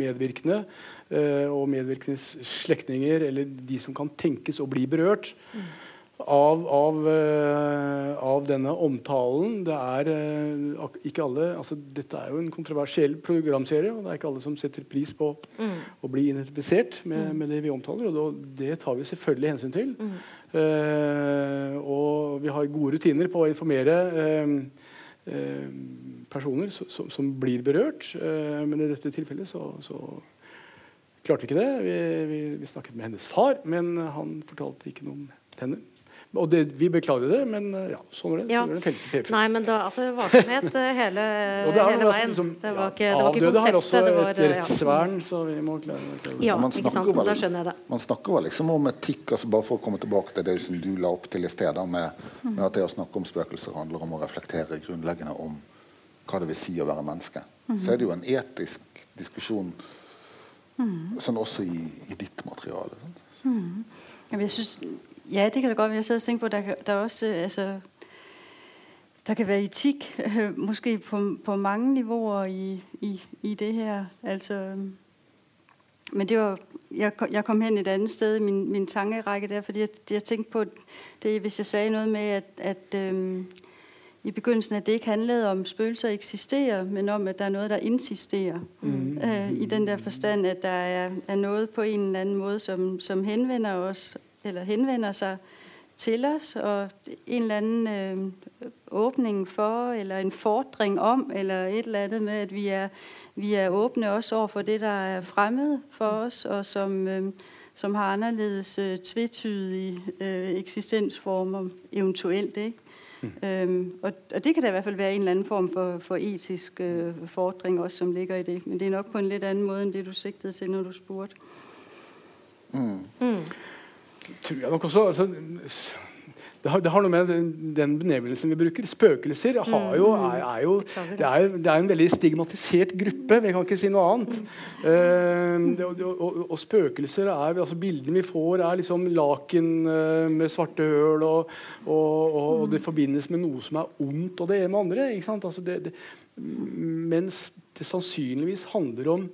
medvirkende eh, og medvirkendes slektninger, eller de som kan tenkes å bli berørt. Mm. Av, av, av, denne omtalen. Det er ikke alle altså Dette er jo en kontroversiell programserie, og det er ikke alle som setter pris på mm. å bli identifisert med, mm. med, det vi omtaler. Og det tar vi selvfølgelig hensyn til. Mm. Uh, og vi har gode rutiner på å informere uh, uh, personer som, som, blir berørt. men i dette tilfellet så, så, klarte vi ikke det. Vi, vi, vi, snakket med hennes far, men han fortalte ikke noe om henne. Og det, vi beklager det, men ja, sånn er det. Ja. Sånn er det felles. Nei, men da, altså varsomhet hele, hele veien. Liksom, det var ikke, det var ikke konseptet. har også var, et rettsvern, ja. så vi må klare, klare det. Ja, ikke sant. Vel, da skjønner jeg det. Man snakker vel liksom om etikk, altså bare for å komme tilbake til det som du la opp til i sted, med, med, at det å snakke om spøkelser handler om å reflektere grunnleggende om hva det vil si å være menneske. Mm. Så er det jo en etisk diskusjon mm. sånn også i, i ditt materiale. Mm. Jeg synes Ja, det kan det godt være. Jeg sad og tænkte på, at der, der også altså, der kan være etik, øh, måske på, på mange niveauer i, i, i det her. Altså, men det var, jeg, jeg kom hen et andet sted i min, min tankerække der, fordi jeg, jeg tænkte på, det, hvis jeg sagde noget med, at, at øhm, i begyndelsen, at det ikke handlede om spøgelser eksisterer, men om, at der er noget, der insisterer. Mm. Øh, I den der forstand, at der er, er noget på en eller anden måde, som, som henvender os eller henvender sig til os, og en eller anden øh, åbning for, eller en fordring om, eller et eller andet med, at vi er, vi er åbne også over for det, der er fremmed for os, og som, øh, som har anderledes øh, tvetydige øh, eksistensformer, eventuelt. Ikke? Mm. Øhm, og, og det kan da i hvert fald være en eller anden form for, for etisk øh, fordring også, som ligger i det. Men det er nok på en lidt anden måde, end det du sigtede til, når du spurgte. Mm. Mm tror jeg nok også altså, det har, det har, noe med den, benevnelsen vi bruker. Spøkelser jo, mm. er, er, jo det er, det er, en veldig stigmatisert gruppe. Vi kan ikke si noe annet. Uh, det, og, og, og, spøkelser er altså Bildene vi får, er liksom laken uh, med svarte høl, og, og, det forbindes med noe som er ondt, og det ene med andre. Altså mens det sannsynligvis handler om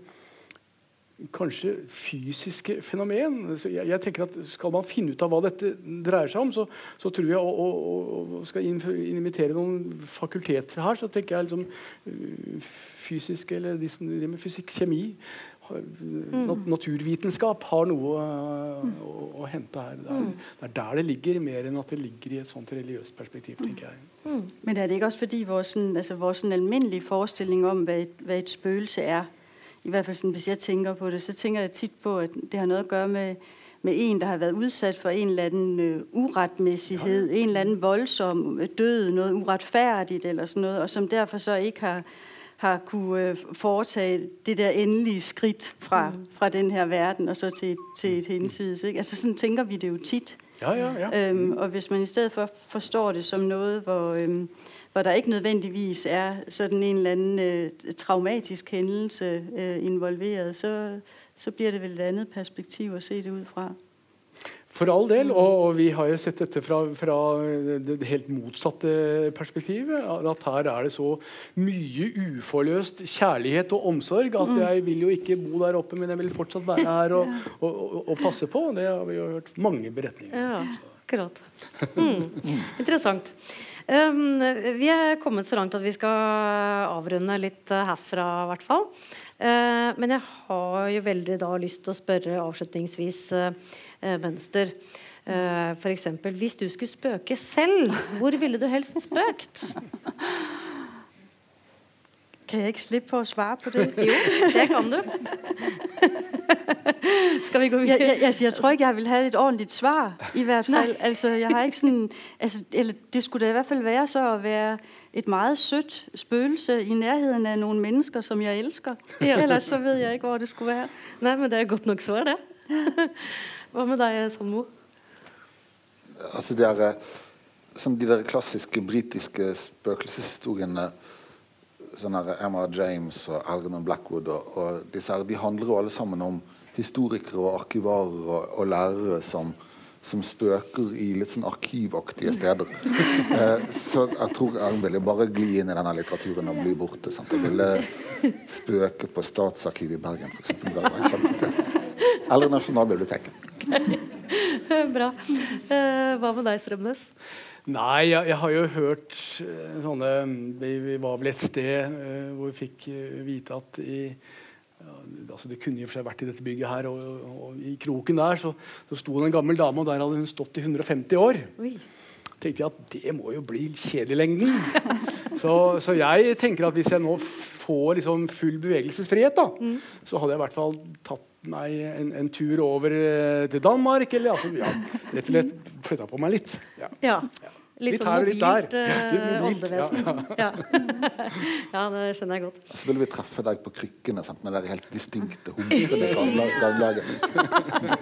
kanskje fysiske fenomen. Så jeg, jeg, tenker at Skal man finne ut av hva dette dreier seg om, så, så tror jeg og skal invitere noen fakulteter her, så tenker jeg liksom uh, fysisk eller de som driver med fysikk, kjemi, nat naturvitenskap har noe uh, å, å, hente her. Det er, mm. det er, der det ligger, mer enn at det ligger i et sånt religiøst perspektiv. tenker jeg. Mm. Men er det ikke også fordi vår, altså, vår alminnelige forestilling om hva et, hva et spøkelse er, i hvert fald sådan, hvis jeg tænker på det, så tænker jeg tit på, at det har noget at gøre med, med en, der har været udsat for en eller anden øh, uretmæssighed, en eller anden voldsom øh, død, noget uretfærdigt eller sådan noget, og som derfor så ikke har, har kunne øh, foretage det der endelige skridt fra, mm. fra den her verden og så til, til et hensides. Ikke? Altså sådan tænker vi det jo tit. Ja, ja, ja. Øhm, og hvis man i stedet for forstår det som noget, hvor... Øhm, hvor der ikke nødvendigvis er sådan en eller anden øh, traumatisk hendelse øh, involveret, så, så blir det vel et annet perspektiv å se det ut fra. For all del, og, og, vi har jo sett dette fra, fra, det helt motsatte perspektivet. At her er det så mye uforløst kjærlighet og omsorg at mm. jeg vil jo ikke bo der oppe, men jeg vil fortsatt være her og, og, og passe på. Det har vi jo hørt mange beretninger Ja, akkurat. Mm. Interessant. Vi er kommet så langt at vi skal avrunde litt uh, herfra, i hvert fall. Uh, men jeg har jo veldig da lyst til å spørre avslutningsvis uh, Mønster. F.eks. hvis du skulle spøke selv, hvor ville du helst spøkt? Kan jeg ikke slippe for å svare på det? jo, det kan du. Skal vi gå videre? jeg, altså, jeg tror ikke, jeg vil ha et ordentligt svar, i hvert fall. Altså, jeg har ikke sådan, altså, eller det skulle da i hvert fall være så å være et meget sødt spøkelse i nærheden av noen mennesker, som jeg elsker. Ja. Ellers så vet jeg ikke, hvor det skulle være. Nei, men det er godt nok svar, det. Hva med deg, Sandmo? Altså det er, som de der klassiske britiske spøkelseshistoriene sånn Emma James og Algernon Blackwood og, og disse her, de handler jo alle sammen om historikere og arkivarer og, og lærere som, som spøker i litt sånn arkivaktige steder. Eh, så jeg tror jeg ville bare gli inn i denne litteraturen og bli borte. Sant? Jeg ville spøke på Statsarkivet i Bergen, f.eks. Eller Nasjonalbiblioteket. Bra. Eh, hva med deg, Strømnes? Nei, jeg, jeg har jo hørt eh, sånne Vi, var vel et sted uh, hvor vi fikk eh, vite at i ja, altså Det kunne i og for seg vært i dette bygget her, og, og, og i kroken der så, så sto det en gammel dame, og der hadde hun stått i 150 år. Oi. tenkte jeg at det må jo bli kjedelig i lengden. Så, så jeg tenker at hvis jeg nå får liksom full bevegelsesfrihet, da, så hadde jeg i hvert fall tatt meg en, en tur over til Danmark, eller altså, ja, rett og slett flytta på meg litt. Ja. Ja. Litt, Litt sånn her mobilt, der. eh, ja. Ja. ja, det skjønner jeg godt. Så vil vi treffe deg på krykkene sant? med det helt distinkte humrende ganglaget.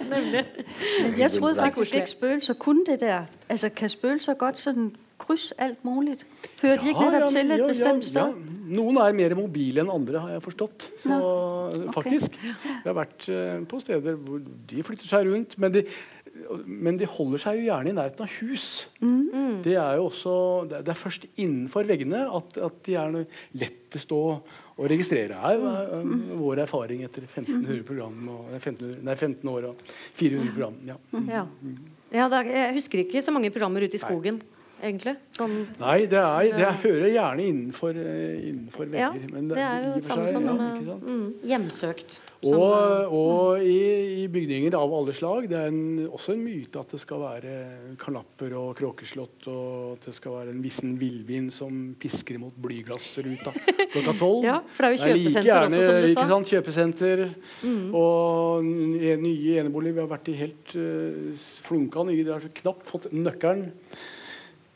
Jeg troede faktisk ikke, spøgelser kunne det der. Altså, kan spøgelser godt sånn kryss alt mulig? Hører de ikke ja, til et ja, bestemt sted? ja. Noen er mer mobile enn andre, har jeg forstått. Så, Faktisk. Jeg har vært eh, på steder hvor de flytter seg rundt. Men de, men de holder seg jo gjerne i nærheten av hus. Mm. Det er jo også, det er- er først innenfor veggene at, at de er lettest å, å registrere. er jo, eh, Mm. vår erfaring etter 1500 program og, nei, 1500, nei, 15 år og 400 program. Ja. Ja. Ja, er, jeg husker ikke så mange programmer ute i skogen, egentlig. Sånn, Nei, det, er, det er, hører gjerne innenfor, eh, innenfor ja, vegger. men det er jo samme seg, som ja, eh, mm, hjemsøkt. Og, eh, og i, i bygninger av alle slag. Det er en, også en myte at det skal være karnapper og kråkeslott, og at det skal være en vissen villbind som pisker imot blyglassruta klokka tolv. Ja, for det er jo kjøpesenter også, som du ikke sant, Kjøpesenter Mm. og nye eneboliger. Vi har vært i helt uh, flunka nye. De har knapt fått nøkkelen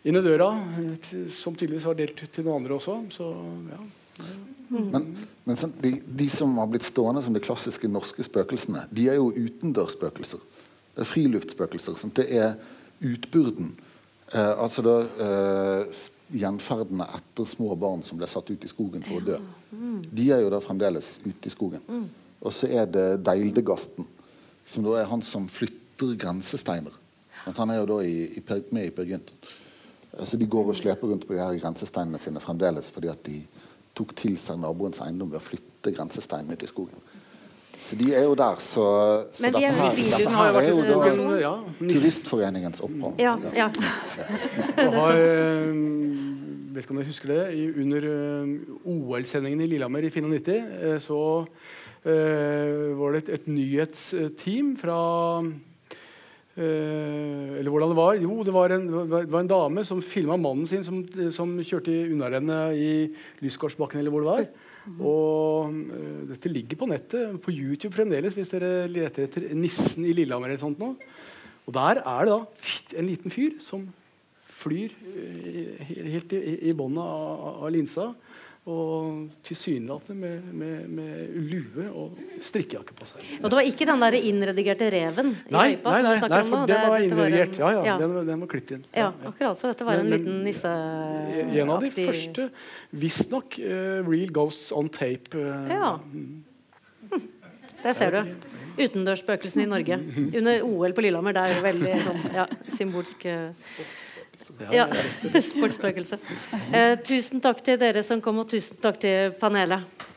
inn i døra, eh, som tydeligvis var delt til noen andre også. Så ja. Men, men sånn, de, de som har blitt stående som de klassiske norske spøkelsene, de er jo utendørsspøkelser. Det er friluftsspøkelser. Sånn, det er utburden. Eh, altså da eh, gjenferdene etter små barn som ble satt ut i skogen for å dø. De er jo da fremdeles ute i skogen. Og så er det Deildegasten, som da er han som flytter grensesteiner. Men han er jo da i, i, med i Per Gynt. Altså de går og sleper rundt på de her grensesteinene sine fremdeles fordi at de tok til seg naboens eiendom ved å flytte grensesteinen ut i skogen. Så de er jo der, så, så dette her, dette har her jo er jo en da ja, Turistforeningens opphold. ja, ja. Har, eh, vet ikke om dere husker det, i, under eh, OL-sendingen i Lillehammer i 94 eh, så uh, var det et, et nyhetsteam fra Eller hvordan det var? Jo, det var en, det var en dame som filma mannen sin som, som kjørte i unnarennet i Lysgårdsbakken, eller hvor det var. Og eh, dette ligger på nettet, på YouTube fremdeles, hvis dere leter etter 'Nissen i Lillehammer'. eller sånt nå. Og der er det da en liten fyr som flyr eh, helt i, i bånn av, av linsa. Og tilsynelatende med, med, med lue og strikkejakke på seg. Og det var ikke den der innredigerte reven i Nei, løypa nei, nei, som nei for det var innredigert. en- Ja, ja, ja. Den, var- den var klippet inn. Ja, akkurat. Så dette var en Men- liten nisseaktig nisse... En av de første, visstnok uh, Real Ghosts on Tape. Uh, Ja. Der ser du. Utendørsspøkelsene i Norge. Under OL på Lillehammer. Det er jo veldig sånn, ja, symbolsk eh, ja, sportsspøkelse. Eh, tusen takk til dere som kom, og tusen takk til panelet.